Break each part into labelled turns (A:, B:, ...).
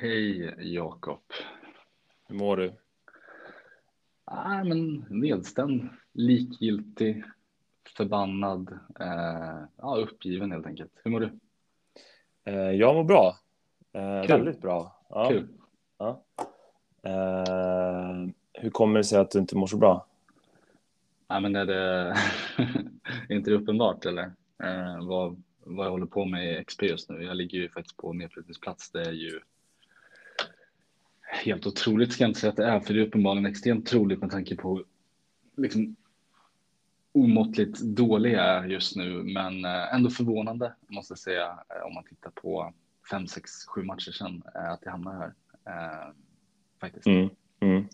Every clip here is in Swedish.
A: Hej Jakob.
B: Hur mår du?
A: Ah, men nedstämd, likgiltig, förbannad, eh, ja, uppgiven helt enkelt. Hur mår du?
B: Eh, jag mår bra. Eh, väldigt bra. Ja.
A: Kul.
B: Ja. Eh, hur kommer det sig att du inte mår så bra?
A: Ja, men är det är inte det uppenbart eller? Eh, vad, vad jag håller på med i XP just nu. Jag ligger ju faktiskt på nedflyttningsplats. Det är ju helt otroligt ska jag inte säga att det är, för det är uppenbarligen extremt troligt med tanke på liksom omåttligt dålig jag är just nu, men eh, ändå förvånande måste jag säga eh, om man tittar på fem, sex, sju matcher sedan eh, att jag hamnar här. Faktiskt.
B: Mm, mm.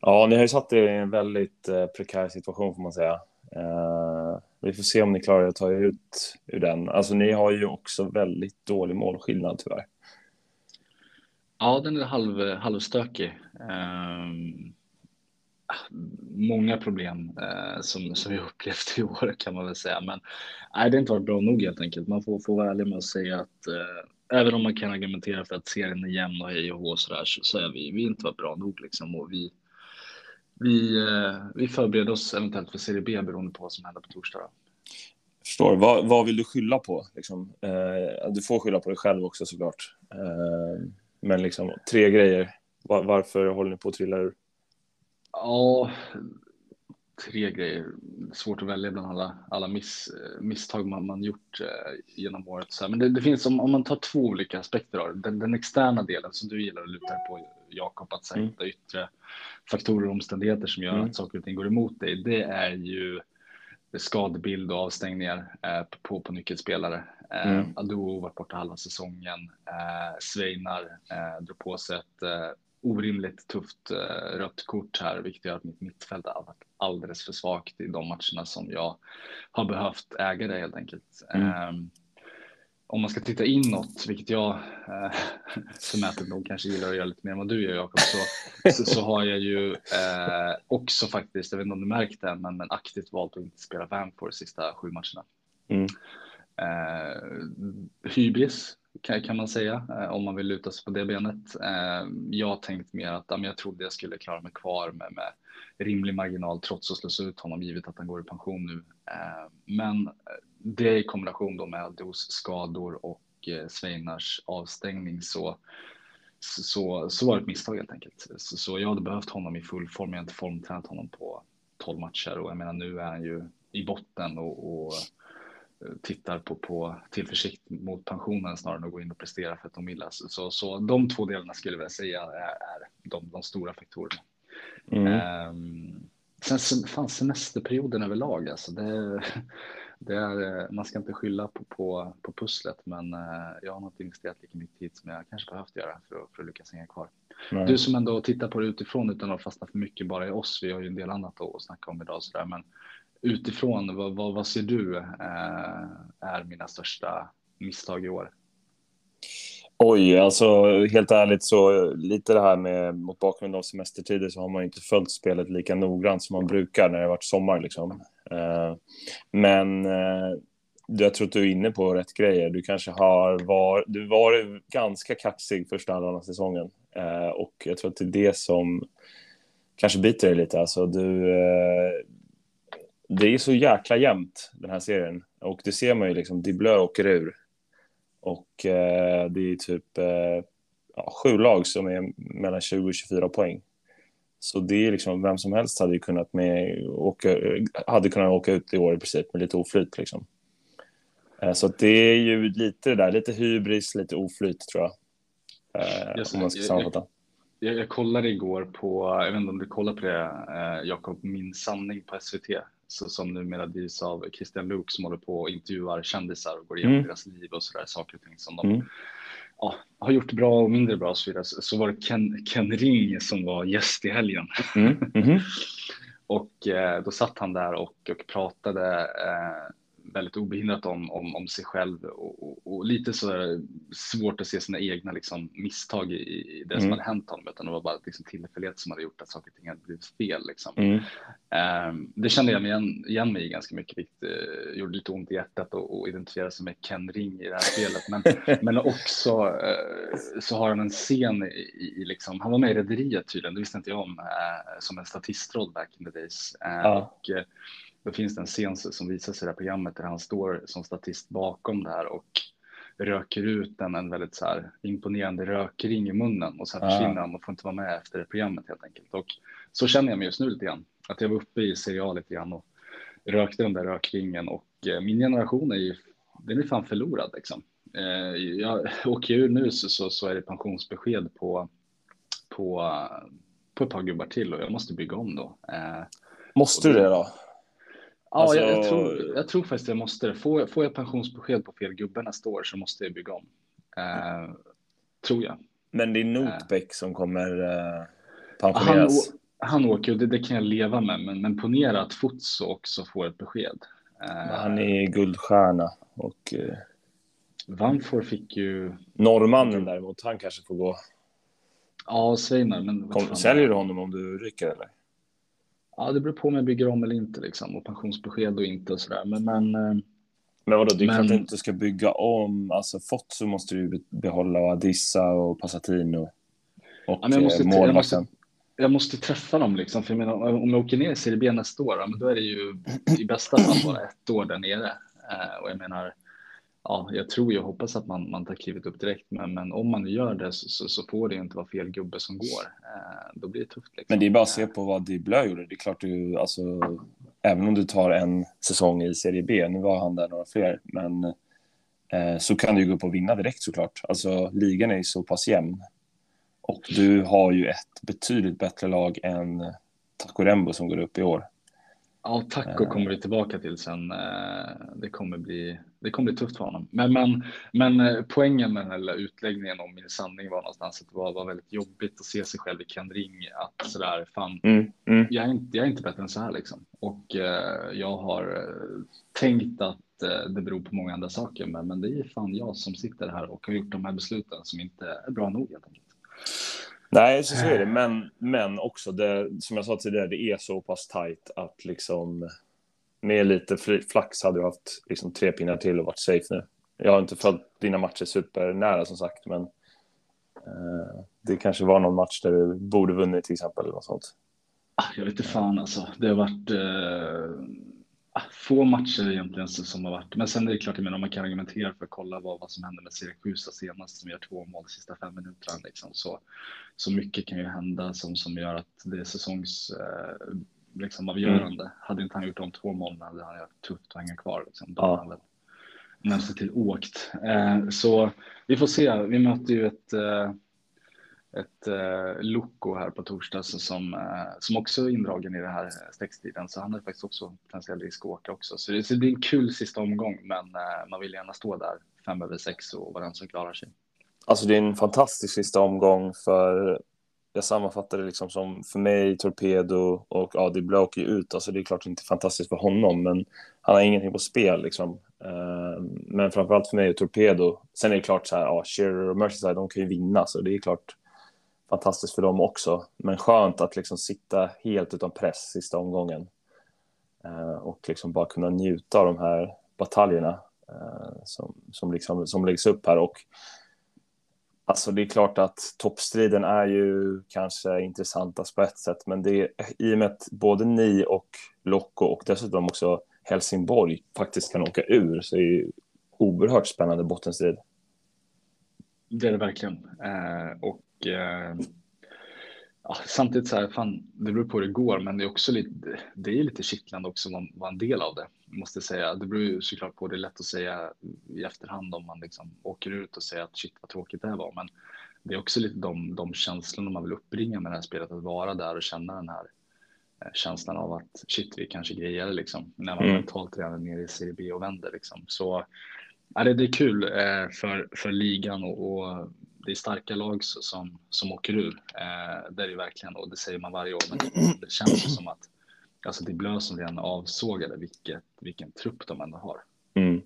B: Ja, ni har ju satt er i en väldigt prekär situation får man säga. Eh, vi får se om ni klarar att ta er ut ur den. Alltså, ni har ju också väldigt dålig målskillnad tyvärr.
A: Ja, den är halv, halvstökig. Um, många problem uh, som, som vi upplevt i år kan man väl säga. Men nej, det har inte varit bra nog helt enkelt. Man får, får vara ärlig med att säga att uh, även om man kan argumentera för att serien är jämn och hej och hå så, där, så, så är vi, vi inte varit bra nog liksom. Och vi, vi, uh, vi förbereder oss eventuellt för Serie B beroende på vad som händer på torsdag.
B: Förstår. Vad, vad vill du skylla på? Liksom? du får skylla på dig själv också såklart. Men liksom tre grejer. Var, varför håller ni på att trilla ur?
A: Ja, tre grejer. Svårt att välja bland alla, alla miss, misstag man, man gjort eh, genom året. Så. Men det, det, finns, om, om man tar två olika aspekter av den, den externa delen som du gillar att luta på, Jakob, att sätta mm. yttre faktorer och omständigheter som gör mm. att saker och ting går emot dig. Det är ju skadebild och avstängningar eh, på, på nyckelspelare. Eh, mm. Ado varit borta halva säsongen. Eh, Sveinar eh, drog på sig ett eh, orimligt tufft eh, rött kort här, vilket gör att mitt mittfält har varit alldeles för svagt i de matcherna som jag har behövt äga det helt enkelt. Mm. Eh, om man ska titta inåt, vilket jag eh, förmätet nog kanske gillar att göra lite mer än vad du gör Jakob, så, så, så, har jag ju eh, också faktiskt, jag vet inte om du märkt det, men, men aktivt valt att inte spela Vanford de sista sju matcherna. Mm. Eh, hybris kan, man säga eh, om man vill luta sig på det benet. Eh, jag har tänkt mer att jag trodde jag skulle klara mig kvar med, med rimlig marginal trots att slås ut honom givet att han går i pension nu. Eh, men det i kombination då med dos skador och Sveinars avstängning så så, så var det ett misstag helt enkelt. Så, så jag hade behövt honom i full form. Jag har inte formtränat honom på 12 matcher och jag menar nu är han ju i botten och, och tittar på, på tillförsikt mot pensionen snarare än att gå in och prestera för att de vill. Så, så de två delarna skulle jag säga är, är de, de stora faktorerna. Mm. Um, sen fan semesterperioden överlag alltså. Det, det är, man ska inte skylla på, på, på pusslet, men uh, jag har nog investerat lika mycket tid som jag kanske behövt göra för att, för att lyckas hänga kvar. Nej. Du som ändå tittar på det utifrån utan att fastna för mycket bara i oss. Vi har ju en del annat att snacka om idag så där, men utifrån, vad, vad, vad ser du eh, är mina största misstag i år?
B: Oj, alltså helt ärligt så lite det här med mot bakgrund av semestertider så har man inte följt spelet lika noggrant som man brukar när det har varit sommar liksom. Eh, men eh, jag tror att du är inne på rätt grejer. Du kanske har var, du var ganska kaxig första halvan av säsongen eh, och jag tror att det är det som kanske biter dig lite. Alltså du, eh, det är så jäkla jämnt den här serien och det ser man ju liksom. Diblö åker ur och eh, det är typ eh, ja, sju lag som är mellan 20 och 24 poäng. Så det är liksom vem som helst hade kunnat med åka, hade kunnat åka ut i år i princip med lite oflyt liksom. Eh, så det är ju lite det där, lite hybris, lite oflyt tror jag. Eh,
A: om man ska sammanfatta. Jag, jag, kollade igår på, jag vet inte om du kollar på det, eh, Jakob, Min sanning på SVT så, som numera drivs av Christian Luuk som håller på och intervjuar kändisar och går igenom mm. deras liv och sådär saker och ting som de mm. ja, har gjort bra och mindre bra och så vidare. Så, var det Ken, Ken Ring som var gäst i helgen. Mm. Mm. och eh, då satt han där och, och pratade eh, väldigt obehindrat om, om, om sig själv och, och, och lite så svårt att se sina egna liksom, misstag i, i det som mm. hade hänt honom, utan det var bara liksom, tillfällighet som hade gjort att saker och ting hade blivit fel. Liksom. Mm. Um, det kände jag mig igen, igen mig i ganska mycket, vilket uh, gjorde lite ont i hjärtat och, och identifiera sig med Ken Ring i det här spelet. Men, men också uh, så har han en scen i, i liksom, han var med i Rederiet tydligen, det visste inte jag om, uh, som en statistroll back in the days. Ja. Och, då finns det en scen som visas i det här programmet där han står som statist bakom det här och röker ut en, en väldigt så här imponerande rökring i munnen och sen ah. försvinner han och får inte vara med efter det programmet helt enkelt. Och så känner jag mig just nu lite grann, att jag var uppe i Serie A lite grann och rökte den där rökringen och eh, min generation är ju, den är fan förlorad liksom. Eh, jag åker ur nu så, så, är det pensionsbesked på, på, på ett par gubbar till och jag måste bygga om då. Eh,
B: måste du det då?
A: Ja, alltså... jag, jag, tror, jag tror faktiskt jag måste. Får, får jag pensionsbesked på fel gubbe nästa år så måste jag bygga om. Eh, tror jag.
B: Men det är Notbeck eh. som kommer eh, pensioneras?
A: Han, han åker och det, det, kan jag leva med, men, men ponera att Futso också får ett besked.
B: Eh, han är guldstjärna och... Eh,
A: Vanfor fick ju...
B: Norrmannen däremot, han kanske får gå.
A: Ja, Sveinar, men...
B: Kom, säljer du honom om du rycker eller?
A: Ja, det beror på om jag bygger om eller inte liksom och pensionsbesked och inte och sådär. Men, men, eh,
B: men vadå, det är men... klart att du ska bygga om. Alltså fått så måste du behålla Adissa och Passatino. Och ja,
A: jag, måste, jag, måste, jag måste träffa dem liksom. För jag menar, om jag åker ner i Serie B nästa år, men då är det ju i bästa fall bara ett år där nere. Eh, och jag menar, ja, jag tror och hoppas att man, man tar klivet upp direkt, men, men om man gör det så, så, så får det inte vara fel gubbe som går. Eh, då blir det tufft. Liksom.
B: Men det är bara att se på vad Diblö gjorde. Det är klart du, alltså, även om du tar en säsong i Serie B, nu var han där några fler, men eh, så kan du gå upp och vinna direkt såklart. Alltså ligan är ju så pass jämn. Och du har ju ett betydligt bättre lag än Taco som går upp i år.
A: Ja, Taco kommer vi tillbaka till sen. Eh, det kommer bli, det kommer bli tufft för honom. Men, men, men eh, poängen med den här utläggningen om min sanning var någonstans att det var, var väldigt jobbigt att se sig själv i Ken Ring. Att sådär, fan, mm, mm. Jag, är inte, jag är inte bättre än så här liksom. Och eh, jag har eh, tänkt att eh, det beror på många andra saker, men, men det är fan jag som sitter här och har gjort de här besluten som inte är bra nog helt enkelt.
B: Nej, så, så är det. Men, men också, det, som jag sa tidigare, det är så pass tajt att liksom med lite flax hade du haft liksom tre pinnar till och varit safe nu. Jag har inte följt dina matcher supernära som sagt, men eh, det kanske var någon match där du borde vunnit till exempel. Eller något sånt.
A: Ah, jag vet inte fan alltså. Det har varit eh, få matcher egentligen som har varit. Men sen är det klart, jag menar, man kan argumentera för att kolla vad, vad som hände med Siracusa senast som gör två mål de sista fem minuterna. Liksom. Så, så mycket kan ju hända som, som gör att det är säsongs eh, liksom, avgörande. Mm. Hade inte han gjort de två målen hade han haft tufft att hänga kvar. Liksom. Då ja. han väl till åkt. Eh, så vi får se. Vi möter ju ett eh, ett eh, Loco här på torsdag som, eh, som också är indragen i den här eh, stextiden. Så han är faktiskt också potentiell risk att åka också. Så det, så det blir en kul sista omgång, men eh, man vill gärna stå där fem över sex och vara den som klarar sig.
B: Alltså det är en fantastisk sista omgång för jag sammanfattar det liksom som för mig, Torpedo och ja, det åker ju ut. Alltså det är klart inte fantastiskt för honom, men han har ingenting på spel liksom. Eh, men framförallt för mig och Torpedo. Sen är det klart så här, ja, Shearer och Merseyside, de kan ju vinna, så det är klart fantastiskt för dem också. Men skönt att liksom sitta helt utan press sista omgången. Eh, och liksom bara kunna njuta av de här bataljerna eh, som, som, liksom, som läggs upp här. Och Alltså det är klart att toppstriden är ju kanske intressantast på ett sätt, men det är, i och med att både ni och Locko och dessutom också Helsingborg faktiskt kan åka ur så är det ju oerhört spännande bottenstrid.
A: Det är det verkligen. Eh, och eh, ja, samtidigt så här, fan, det beror på hur det går, men det är också lite, det är lite kittlande också att vara en del av det, måste jag säga. Det beror ju såklart på, det är lätt att säga i efterhand om man liksom åker ut och säger att shit vad tråkigt det här var, men det är också lite de, de känslorna man vill uppbringa med det här spelet, att vara där och känna den här eh, känslan av att shit, vi kanske grejer liksom, när man mm. mentalt redan är nere i Serie B och vänder liksom. Så ja, det, det är kul eh, för, för ligan och, och det är starka lag som, som åker ur. Eh, det är det verkligen och det säger man varje år. Men det känns som att alltså det är Blö som redan avsågade vilket, vilken trupp de ändå har.
B: Mm.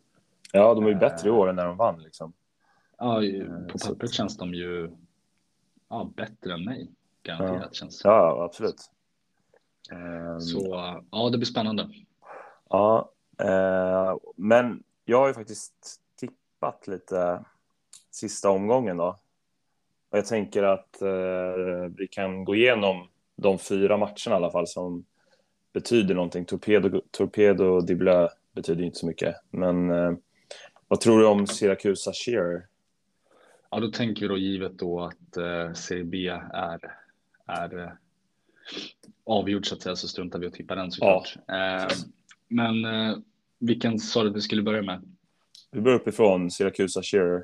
B: Ja, de är ju bättre i år än när de vann liksom.
A: Ja,
B: Eh,
A: på pappret känns de ju ja, bättre än mig. Garanterat känns det.
B: Ja, absolut. Ehm,
A: Så ja, det blir spännande.
B: Ja, eh, men jag har ju faktiskt tippat lite sista omgången då. Och jag tänker att eh, vi kan gå igenom de fyra matcherna i alla fall som betyder någonting. Torpedo, Torpedo Diblö betyder inte så mycket. Men eh, vad tror du om Siracusa Shearer?
A: Ja, då tänker vi då givet då att eh, Serie B är, är eh, avgjord så att säga så struntar vi och tippar den såklart. Eh, men eh, vilken sa du att vi skulle börja med?
B: Vi börjar uppifrån Siracusa Shearer.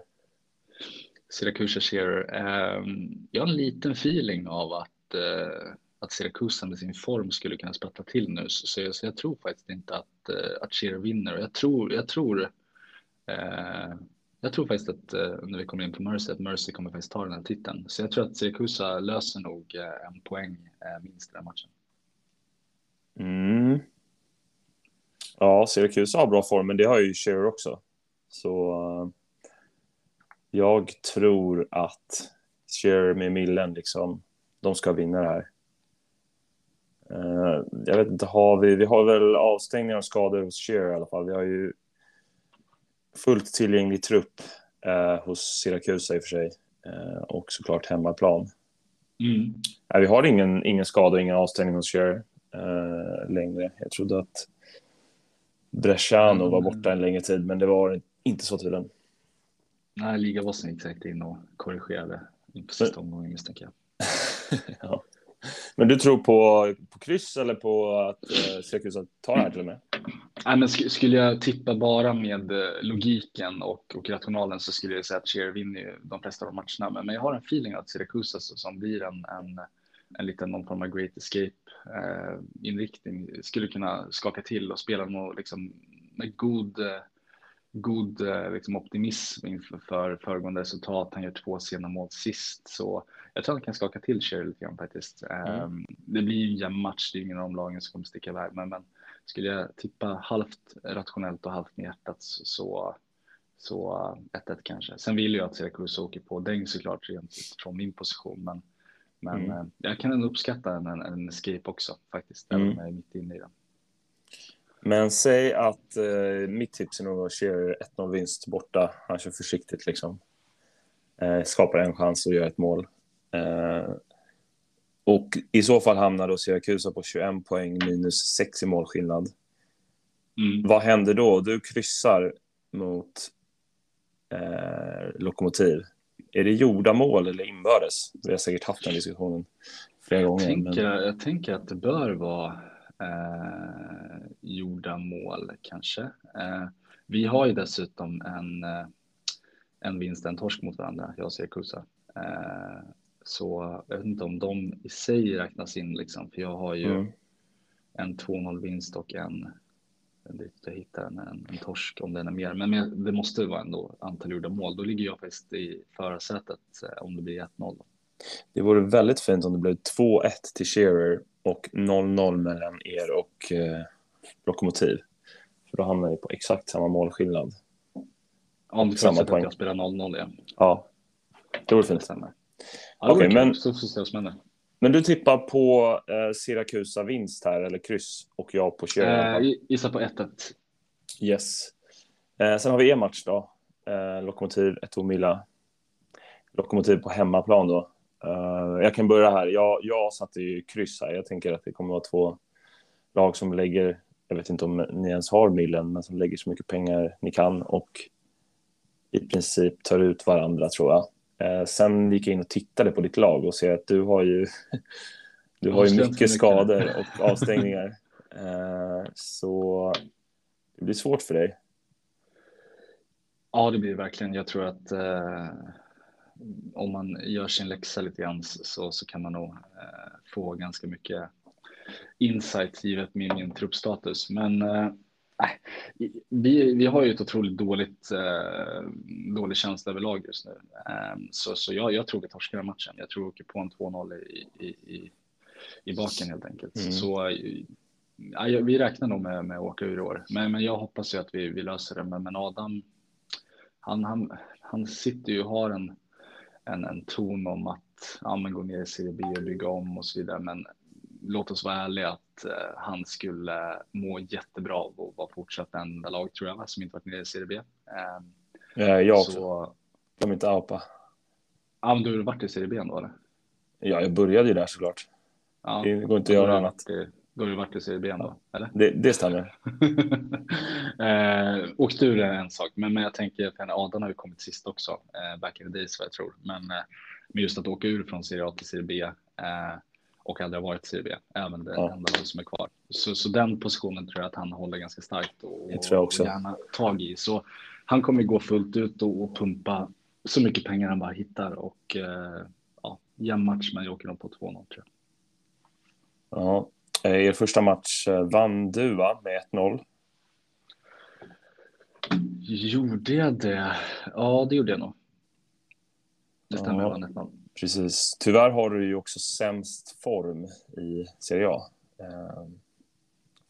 A: Siracusa Shearer. Eh, jag har en liten feeling av att, eh, att Siracusa med sin form skulle kunna sprätta till nu. Så jag, så jag tror faktiskt inte att, eh, att Shearer vinner. Och Jag tror, jag tror, eh, jag tror faktiskt att eh, när vi kommer in på Mercy, att Mercy kommer faktiskt ta den här titeln. Så jag tror att Siracusa löser nog eh, en poäng eh, minst i den här matchen.
B: Mm. Ja, Syracuse har bra form, men det har ju Shearer också. Så eh, jag tror att med Millen, liksom, de ska vinna det här. Eh, jag vet inte, har vi, vi har väl avstängningar och skador hos Shearer i alla fall. Vi har ju fullt tillgänglig trupp eh, hos Syracuse i och för sig. Eh, och såklart hemmaplan.
A: Mm.
B: Nej, vi har ingen, ingen skada, ingen avstängning hos Shearer längre. Jag trodde att Bresciano var borta en längre tid, men det var inte så tydligen.
A: Nej, ligabossen gick säkert in och korrigerade inför sista omgången misstänker jag.
B: ja. Men du tror på, på kryss eller på att eh, Syracuse tar det här till och med?
A: Nej, men sk skulle jag tippa bara med eh, logiken och, och rationalen så skulle jag säga att Cher vinner ju de flesta av matcherna. Men, men jag har en feeling att Syracuse alltså, som blir en, en, en liten någon form av great escape eh, inriktning skulle kunna skaka till och spela något, liksom, med god, eh, god eh, liksom optimism inför för föregående resultat. Han gör två sena mål sist, så jag tror han kan skaka till Cher lite grann faktiskt. Mm. Det blir ju en jämn match, det är ingen av de lagen som kommer sticka iväg, men, men skulle jag tippa halvt rationellt och halvt med hjärtat så så 1-1 kanske. Sen vill jag att Syracuse åker på däng såklart rent från min position, men men mm. jag kan ändå uppskatta en, en escape också faktiskt, även om jag är mitt inne i den.
B: Men säg att eh, mitt tips är nog att Shearer 1-0 vinst borta. Han kör försiktigt liksom. Eh, skapar en chans och gör ett mål. Eh, och i så fall hamnar då Syracuse på 21 poäng minus 6 i målskillnad. Mm. Vad händer då? Du kryssar mot eh, Lokomotiv. Är det gjorda mål eller inbördes? Vi har säkert haft den diskussionen flera gånger.
A: Jag tänker, men... jag tänker att det bör vara eh, gjorda mål kanske. Eh, vi har ju dessutom en, eh, en vinst, en torsk mot varandra, jag och Syracuse. Eh, så jag vet inte om de i sig räknas in liksom, för jag har ju mm. en 2-0 vinst och en jag hittar en, en, en, torsk om den är mer, men det måste vara ändå antal gjorda mål. Då ligger jag faktiskt i förarsätet eh, om det blir 1-0.
B: Det vore väldigt fint om det blev 2-1 till Shearer och 0-0 mellan er och eh, Lokomotiv. För då hamnar vi på exakt samma målskillnad.
A: Om du samma poäng. att jag spelar 0-0
B: igen. Ja, det vore fint.
A: Ja, Okej, okay, men... Så
B: men du tippar på eh, Siracusa vinst här, eller kryss, och jag på Shearer?
A: Eh, gissa på 1-1.
B: Yes. Eh, sen har vi en match då. Eh, Lokomotiv, Eto Mila. Lokomotiv på hemmaplan då. Uh, jag kan börja här. Jag, jag satte ju kryss här. Jag tänker att det kommer att vara två lag som lägger, jag vet inte om ni ens har millen, men som lägger så mycket pengar ni kan och i princip tar ut varandra tror jag. Uh, sen gick jag in och tittade på ditt lag och ser att du har ju, du har ju mycket skador och avstängningar. Uh, så det blir svårt för dig.
A: Ja, det blir verkligen. Jag tror att om man gör sin läxa lite grann så, så kan man nog eh, få ganska mycket insight givet min, min truppstatus. Men eh, vi, vi har ju ett otroligt dåligt, eh, dålig känsla överlag just nu. Eh, så så jag, jag tror vi torskar matchen. Jag tror vi åker på en 2-0 i, i, i, i baken helt enkelt. Mm. Så ja, vi räknar nog med, med att åka ur i år, men, men jag hoppas ju att vi, vi löser det. Men, men Adam, han, han, han sitter ju och har en, en, en ton om att ja, men gå ner i Serie B och bygga om och så vidare. Men låt oss vara ärliga att uh, han skulle må jättebra av att vara fortsatt enda lag tror jag, som inte varit nere i Serie B. Uh,
B: ja, jag också. Så, De inte apa.
A: Ja, men du har varit i Serie B ändå eller?
B: Ja, jag började ju där såklart. Ja, det går inte att göra annat.
A: Det, då har du varit i Serie B ändå, eller?
B: Det, det stämmer.
A: eh, åkt ur är en sak, men, men jag tänker, för Adam har ju kommit sist också, eh, back in the days vad jag tror. Men, eh, men just att åka ur från Serie A till Serie B eh, och aldrig ha varit i Serie B, även det ja. enda lag som är kvar. Så, så den positionen tror jag att han håller ganska starkt och,
B: det tror jag också.
A: och gärna tag i. Så han kommer gå fullt ut och, och pumpa så mycket pengar han bara hittar och eh, ja, jämn match, men jag åker nog på 2-0 tror jag.
B: Ja, er första match eh, vann du va, med 1-0?
A: Gjorde jag det? Ja, det gjorde jag nog. Det stämmer, ja, jag vann 1-0.
B: Precis. Tyvärr har du ju också sämst form i Serie A. Eh,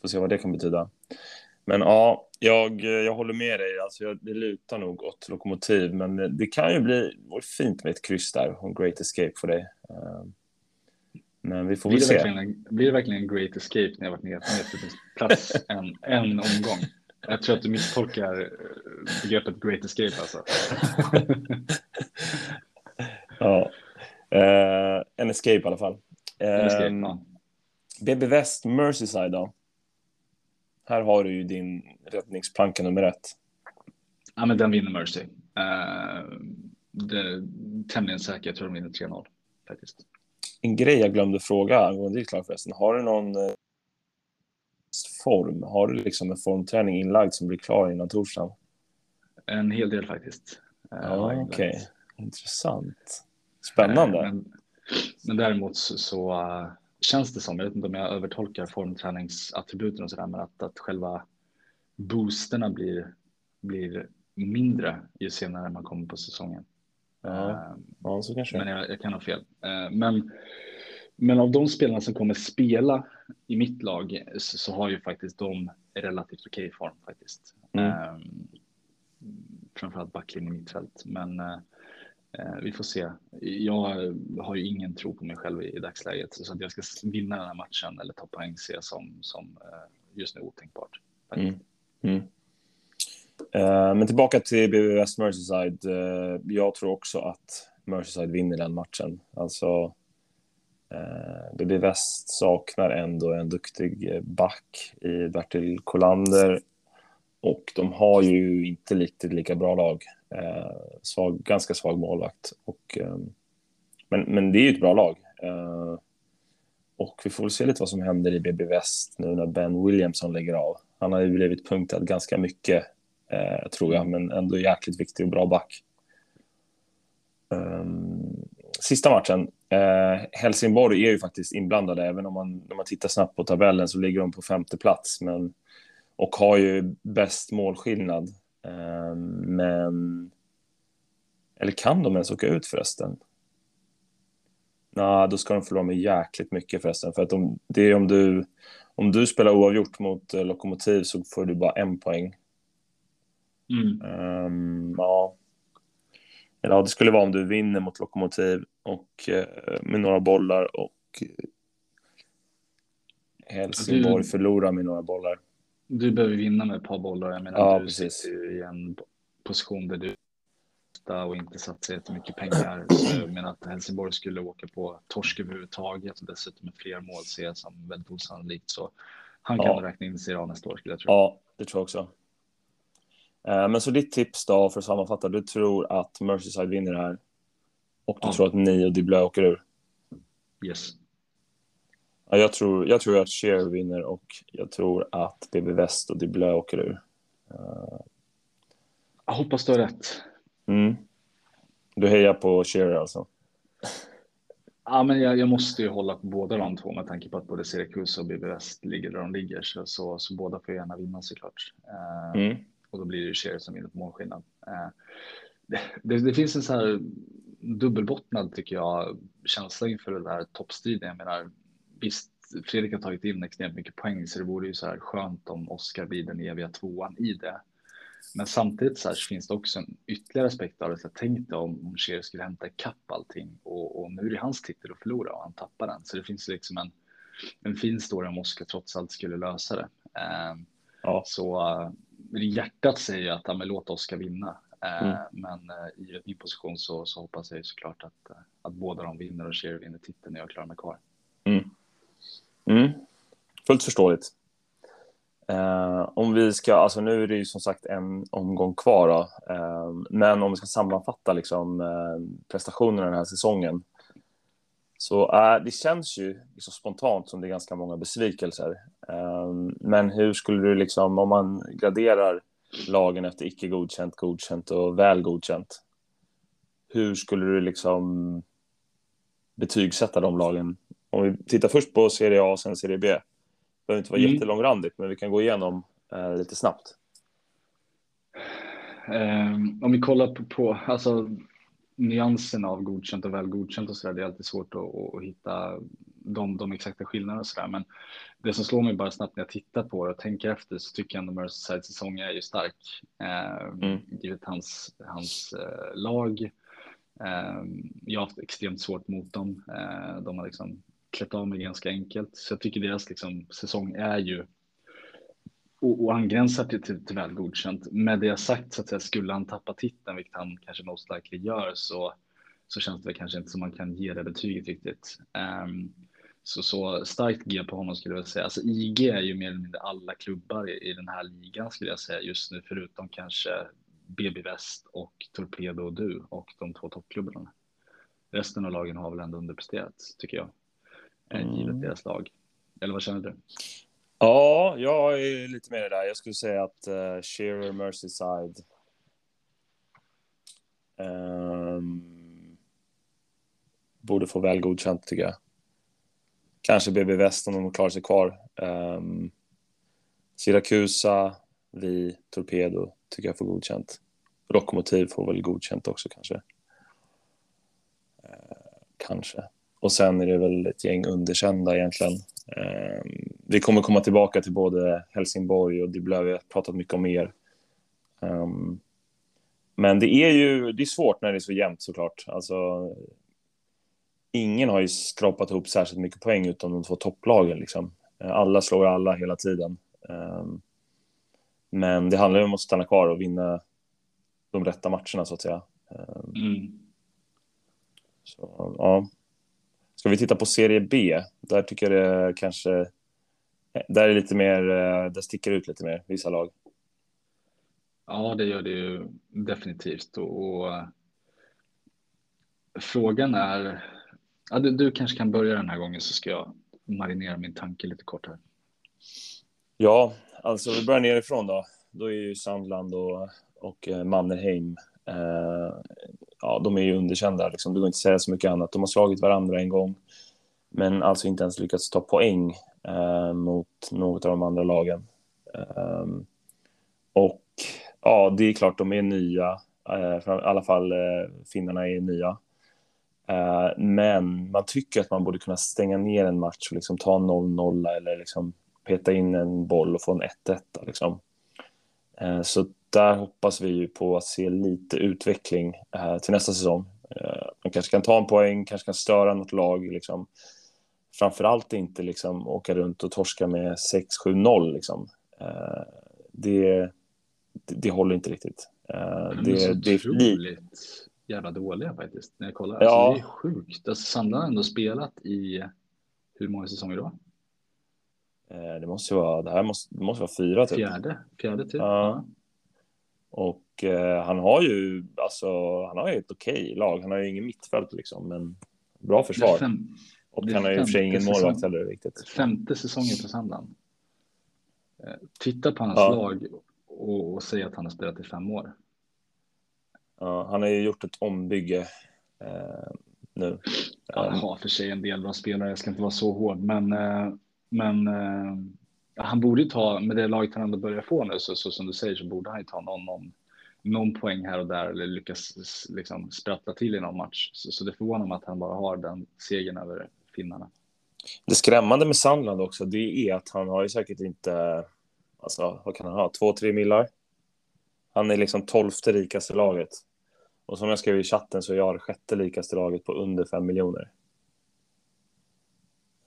B: får se vad det kan betyda. Men ja, jag, jag håller med dig. Alltså, jag, det lutar nog åt Lokomotiv, men det kan ju bli fint med ett kryss där och en great escape för dig. Uh, men vi får
A: blir
B: väl se.
A: En, blir det verkligen en great escape när jag varit ner på plats en, en omgång? Jag tror att du misstolkar eh, begreppet great escape alltså.
B: ja, uh, en escape i alla fall.
A: En escape, um, ja.
B: BB West Merseyside då? Här har du ju din räddningsplanka nummer ett.
A: Ja, men den vinner Mercy. Uh, det är tämligen säkert. Jag tror de vinner 3-0 faktiskt.
B: En grej jag glömde fråga angående ditt lag förresten. Har du någon eh, form? Har du liksom en formträning inlagd som blir klar innan torsdagen?
A: En hel del faktiskt.
B: Uh, ja, Okej, okay. intressant. Spännande. Uh,
A: men, men däremot så, så uh, känns det som, jag vet inte om jag övertolkar formträningsattributen och sådär, men att, att själva boosterna blir, blir mindre ju senare man kommer på säsongen.
B: Ja, uh, ja så kanske.
A: Men jag, jag kan ha fel. Uh, men, men av de spelarna som kommer spela i mitt lag så, så har ju faktiskt de relativt okej okay form faktiskt. Mm. Uh, framförallt backlinjen mittfält. Men Eh, vi får se. Jag har ju ingen tro på mig själv i, dagsläget så att jag ska vinna den här matchen eller ta poäng ser jag som, som eh, just nu otänkbart. Mm. Mm.
B: Eh, men tillbaka till BVS Merseyside. Eh, jag tror också att Merseyside vinner den matchen. Alltså, eh, BB West saknar ändå en duktig back i Bertil Kolander och de har ju inte riktigt lika bra lag. Svag, ganska svag målvakt. Och, men, men det är ju ett bra lag. Och vi får väl se lite vad som händer i BB Väst nu när Ben Williamson lägger av. Han har ju blivit punktad ganska mycket, eh, tror jag, men ändå jäkligt viktig och bra back. Um, sista matchen. Eh, Helsingborg är ju faktiskt inblandade, även om man, när man tittar snabbt på tabellen så ligger de på femte plats. Men och har ju bäst målskillnad. Eh, men... Eller kan de ens åka ut förresten? Nej, då ska de förlora med jäkligt mycket förresten. För att om, det är om du, om du spelar oavgjort mot eh, Lokomotiv så får du bara en poäng.
A: Mm.
B: Um, ja. Eller ja, det skulle vara om du vinner mot Lokomotiv och uh, med några bollar och uh, Helsingborg du... förlorar med några bollar.
A: Du behöver vinna med ett par bollar. Jag menar, ja, du precis. sitter i en position där du och inte satsar jättemycket pengar. Så jag menar att Helsingborg skulle åka på torsk överhuvudtaget och dessutom med fler mål ser jag som väldigt osannolikt. Så han kan ja. räkna in Serie A nästa år skulle jag tro.
B: Ja, det tror jag också. Eh, men så ditt tips då, för att sammanfatta, du tror att Merseyside vinner det här och du ja. tror att ni och Diblö åker ur?
A: Yes.
B: Ja, jag, tror, jag tror att Shear vinner och jag tror att BB West och Diblö åker ur. Uh...
A: Jag hoppas du har rätt.
B: Mm. Du hejar på Shear alltså?
A: Ja, men jag, jag, måste ju hålla på båda de två med tanke på att både Syracuse och BB West ligger där de ligger. Så, så, så båda får gärna vinna såklart. Uh, mm. Och då blir det Shear som vinner på målskillnad. Uh, det, det, det, finns en så här dubbelbottnad tycker jag känsla inför den här toppstriden. Jag menar, visst, Fredrik har tagit in extremt mycket poäng så det vore ju så här skönt om Oskar blir den eviga tvåan i det. Men samtidigt så, här så finns det också en ytterligare aspekt av det. Så jag tänkte om, om Cher skulle hämta ikapp allting och, och nu är det hans titel att förlora och han tappar den. Så det finns liksom en, en fin story om Oskar trots allt skulle lösa det. Eh, ja. Så hjärtat säger att ja, men låt Oskar vinna. Eh, mm. Men uh, i min position så, så hoppas jag såklart att, uh, att båda de vinner och Cher vinner titeln när jag klarar mig kvar.
B: Mm. Mm. Fullt förståeligt. Uh, om vi ska, alltså nu är det ju som sagt en omgång kvar då, uh, men om vi ska sammanfatta liksom prestationerna den här säsongen. Så det känns ju liksom spontant som det är ganska många besvikelser. men hur skulle du liksom, om man graderar lagen efter icke godkänt, godkänt och väl godkänt. Hur skulle du liksom betygsätta de lagen? Om vi tittar först på Serie A och sen Serie B behöver inte vara mm. jättelångrandigt, men vi kan gå igenom eh, lite snabbt.
A: Um, om vi kollar på, på alltså, nyanserna av godkänt och väl godkänt och så där, det är alltid svårt att, att hitta de, de exakta skillnaderna och så där. Men det som slår mig bara snabbt när jag tittar på det och tänker efter så tycker jag ändå Merseyside säsong är ju stark. Eh, mm. Givet hans, hans eh, lag. Eh, jag har haft extremt svårt mot dem. Eh, de har liksom klätt av mig ganska enkelt. Så jag tycker deras liksom, säsong är ju och, och angränsar till, till, till väl godkänt. Med det sagt så att säga, skulle han tappa titeln, vilket han kanske most likely gör, så, så känns det kanske inte som man kan ge det betyget riktigt. Um, så, så starkt G på honom skulle jag säga. Alltså IG är ju mer eller mindre alla klubbar i, i den här ligan skulle jag säga just nu, förutom kanske BB Väst och Torpedo och Du och de två toppklubbarna. Resten av lagen har väl ändå underpresterat tycker jag. Eh, mm. givet deras lag. Eller vad känner du?
B: Ja, jag är lite mer där. Jag skulle säga att uh, Shearer, Merseyside. Um, borde få väl godkänt tycker jag. Kanske BB Väst om de klarar sig kvar. Ehm, um, Siracusa, vi, Torpedo tycker jag får godkänt. Rockmotiv får väl godkänt också kanske. Uh, kanske. Och sen är det väl ett gäng underkända egentligen. Eh, vi kommer komma tillbaka till både Helsingborg och blev vi pratat mycket om er. Um, men det är ju det är svårt när det är så jämnt såklart. Alltså, ingen har ju skrapat ihop särskilt mycket poäng utom de två topplagen. Liksom. Alla slår alla hela tiden. Um, men det handlar ju om att stanna kvar och vinna de rätta matcherna så att säga. Um, mm. Så, ja. Ska vi titta på serie B? Där tycker jag det kanske... Där är lite mer... Eh, där sticker ut lite mer, vissa lag.
A: Ja, det gör det ju definitivt. Och, och frågan är... Ja, du, du, kanske kan börja den här gången så ska jag marinera min tanke lite kort här.
B: Ja, alltså vi börjar nerifrån då. Då är ju Sandland och, och eh, Mannerheim eh, ja, de är ju underkända. Liksom. Det går inte att säga så mycket annat. De har slagit varandra en gång, men alltså inte ens lyckats ta poäng eh, mot något av de andra lagen. Eh, och ja, det är klart, de är nya. Eh, I alla fall eh, finnarna är nya. Eh, men man tycker att man borde kunna stänga ner en match och liksom ta 0-0 eller liksom peta in en boll och få en 1-1. Liksom. Eh, så där hoppas vi ju på att se lite utveckling eh, till nästa säsong. Eh, man kanske kan ta en poäng, kanske kan störa något lag. Liksom. Framförallt inte liksom, åka runt och torska med 6-7-0. Liksom. Eh, det, det, det, håller inte riktigt.
A: Det, är så det, otroligt jävla dåliga faktiskt. När jag kollar. Ja. Alltså, det är sjukt. Alltså, Sandland har ändå spelat i hur många säsonger då?
B: Det måste vara, det här måste, det måste vara fyra
A: typ. Fjärde, fjärde typ. Ja.
B: Och eh, han har ju, alltså, han har ju ett okej okay lag. Han har ju ingen mittfält liksom, men bra försvar. Fem, och han har ju i och för sig ingen målvakt heller riktigt.
A: Femte säsongen för Sandland. Eh, titta på hans ja. lag och, och säg att han har spelat i fem år.
B: Ja, han har ju gjort ett ombygge eh, nu.
A: Ja, han har för sig en del bra spelare, jag ska inte vara så hård, men, eh, men eh, han borde ju ta, med det laget han ändå börjar få nu, så, så som du säger, så borde han ju ta någon, någon, någon poäng här och där eller lyckas liksom sprattla till i någon match. Så, så det förvånar mig att han bara har den segern över finnarna.
B: Det skrämmande med Sandland också, det är att han har ju säkert inte, alltså vad kan han ha, två, tre millar? Han är liksom tolfte rikaste laget. Och som jag skrev i chatten så är jag det sjätte rikaste laget på under fem miljoner.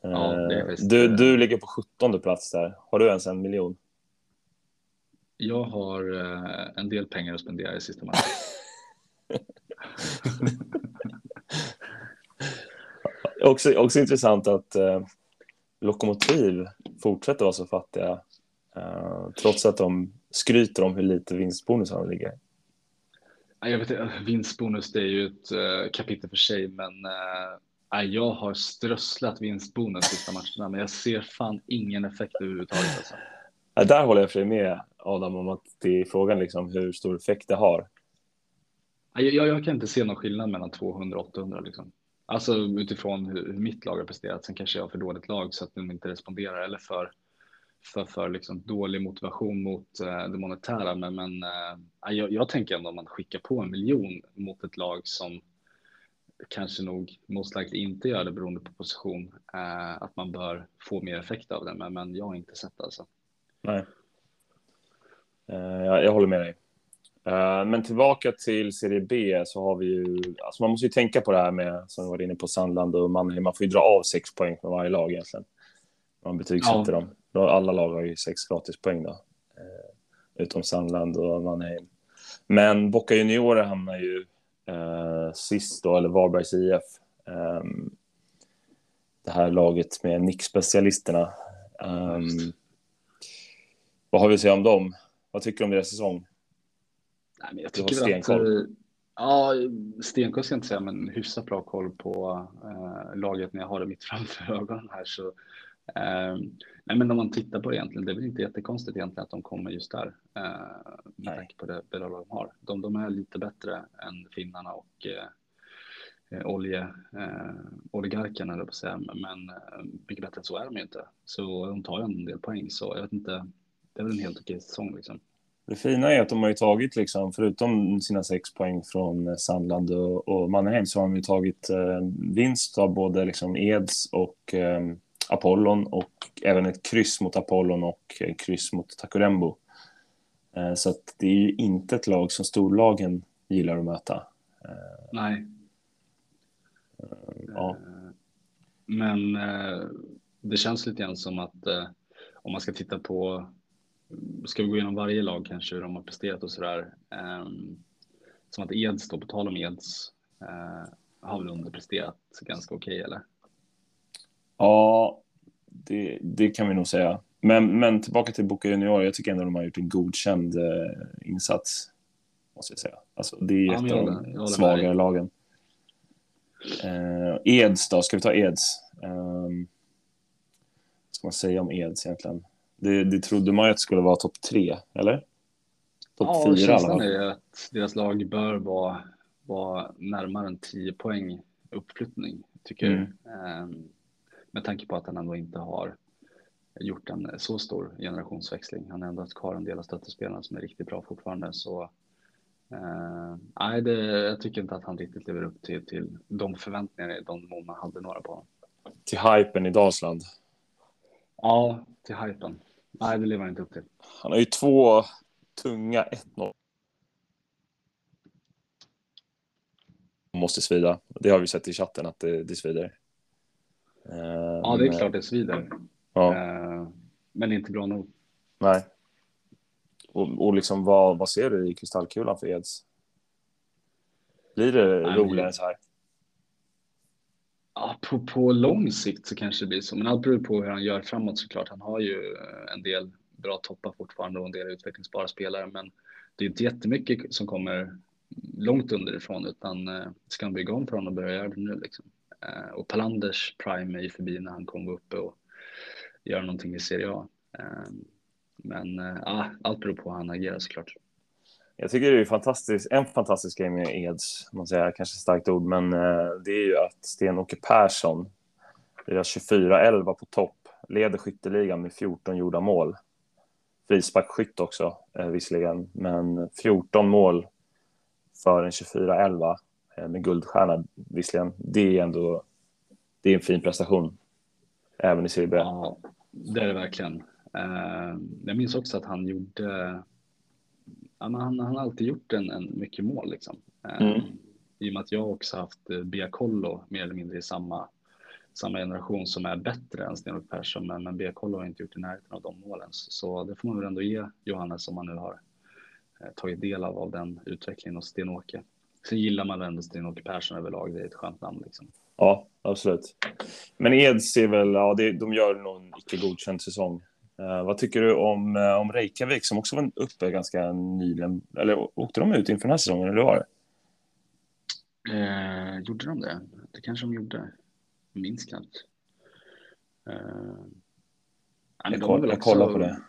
A: Ja,
B: Eh, du,
A: eh,
B: du ligger på sjuttonde plats där. Har du ens en miljon?
A: Jag har eh, en del pengar att spendera i sista matchen.
B: Också, också intressant att eh, Lokomotiv fortsätter vara så fattiga eh, trots att de skryter om hur lite vinstbonusarna ligger.
A: Ja, Jag vet vinstbonus det är ju ett eh, kapitel för sig, men eh, jag har strösslat vinstbonus sista matcherna, men jag ser fan ingen effekt överhuvudtaget. Alltså.
B: Ja, där håller jag för sig med Adam om att det är frågan liksom hur stor effekt det har.
A: Nej, Jag, jag kan inte se någon skillnad mellan 200 och 800 liksom. Alltså utifrån hur, hur mitt lag har presterat. Sen kanske jag har för dåligt lag så att de inte responderar eller för, för, för liksom dålig motivation mot eh, det monetära. Men, men eh, jag, jag tänker ändå om man skickar på en miljon mot ett lag som kanske nog most likely inte gör det beroende på position. Eh, att man bör få mer effekt av det. Men, men jag har inte sett det alltså.
B: Nej. Eh, jag, jag håller med dig. Eh, men tillbaka till Serie B så har vi ju, alltså man måste ju tänka på det här med, som vi var inne på, Sandland och Mannheim, man får ju dra av sex poäng från varje lag egentligen. Man betygsätter
A: Ja.
B: dem. Då Alla lag har ju sex gratispoäng då, eh, utom Sandland och Mannheim. Men Boca Juniorer hamnar ju eh, sist då, eller Varbergs IF. Ehm, det här laget med nickspecialisterna. Um, vad har vi att säga om dem? Vad tycker du om deras säsong?
A: Nej, men jag tycker väl att,
B: stenkoll.
A: eh, ja, stenkoll ska jag inte säga, men hyfsat bra koll på eh, laget när jag har det mitt framför ögonen här. Så, eh, nej, men om man tittar på det egentligen, det är väl inte jättekonstigt egentligen att de kommer just där. Eh, med tanke på det, lag de har. De, de är lite bättre än finnarna och eh, olje, eh, eller på säga. Men eh, mycket bättre än så är de ju inte. Så de tar ju en del poäng, så jag vet inte. Det är väl en helt okej säsong liksom.
B: Det fina är att de har ju tagit, liksom, förutom sina sex poäng från eh, Sandland och, och Mannerheim, så har de ju tagit eh, vinst av både liksom, Eds och eh, Apollon och även ett kryss mot Apollon och eh, kryss mot Takurembo. Eh, så att det är ju inte ett lag som storlagen gillar att möta.
A: Nej,
B: Ja,
A: Eh, Men eh, det känns lite grann som att eh, om man ska titta på, ska vi gå igenom varje lag kanske hur de har presterat och sådär. Eh, som att Eds då, på tal om Eds, eh, har väl underpresterat ganska okej eller?
B: Ja det, det kan vi nog säga. Men, men tillbaka till Boca Junior, jag tycker ändå de har gjort en godkänd eh, insats. Måste jag säga. Alltså, det är
A: Ja,
B: ett av de svagare lagen. Eh, Eds då, ska vi ta Eds? Eh, vad ska man säga om Eds egentligen? Det, det trodde man ju att det skulle vara topp tre, eller? Topp
A: Ja,
B: fyra
A: känslan är att deras lag bör vara, vara närmare en 10 poäng uppflyttning, tycker
B: Mm.
A: jag. Eh, med tanke på att han ändå inte har gjort en så stor generationsväxling. Han har ändå kvar en del av stöttespelarna som är riktigt bra fortfarande. Så eh, nej, det, jag tycker inte att han riktigt lever upp till, till de förväntningar de mån man hade några på honom.
B: Till hypen i Dalsland.
A: Ja, till hypen. Nej, det lever han inte upp till.
B: Han har ju två tunga 1-0. Måste svida. Det har vi sett i chatten att det, det svider. Eh,
A: Ja, det är klart det svider.
B: Ja,
A: Eh, men inte bra nog.
B: nej. Och, och liksom, vad, vad ser du i kristallkulan för Eds? Blir det
A: Nej,
B: roligare så här?
A: Ja, på, på lång sikt så kanske det blir så, men allt beror på hur han gör framåt såklart. Han har ju eh, en del bra toppar fortfarande och en del utvecklingsbara spelare, men det är inte jättemycket som kommer långt underifrån, utan ska han bygga om honom och börja göra det nu liksom. Eh, och Palanders prime är ju förbi när han kommer uppe och gör någonting i Serie A. Eh, men eh, ja, allt beror på hur han agerar såklart.
B: Jag tycker det är fantastiskt, en fantastisk grej med Eds, man säger kanske starkt ord, men eh, det är ju att Sten-Åke Persson, deras 24-11 på topp, leder skytteligan med 14 gjorda mål. Frisparksskytt också, eh, visserligen, men 14 mål för en 24-11 med guldstjärna, visserligen. Det är ändå det är en fin prestation. även i Serie B.
A: Ja, det är det verkligen. Eh, jag minns också att han gjorde, han, han har alltid gjort en, en mycket mål liksom. Eh, mm. I och med att jag också haft Biacollo mer eller mindre i samma, samma generation som är bättre än Sten-Åke Persson, men, men Biacollo har inte gjort i närheten av de målen. Så det får man väl ändå ge Johannes om man nu har tagit del av, av den utvecklingen hos Sten-Åke. Sen gillar man ändå Sten-Åke Persson överlag, det är ett skönt namn liksom.
B: Ja, absolut. Men Eds är väl, ja, det, de gör nog en icke godkänd säsong. Uh, vad tycker du om, uh, om Reykjavik som också var uppe ganska nyligen? Eller åkte de ut inför den här säsongen, eller var det?
A: Uh, gjorde de det? Det kanske de gjorde. Jag minns knappt. Uh,
B: jag, koll, jag kollar på det.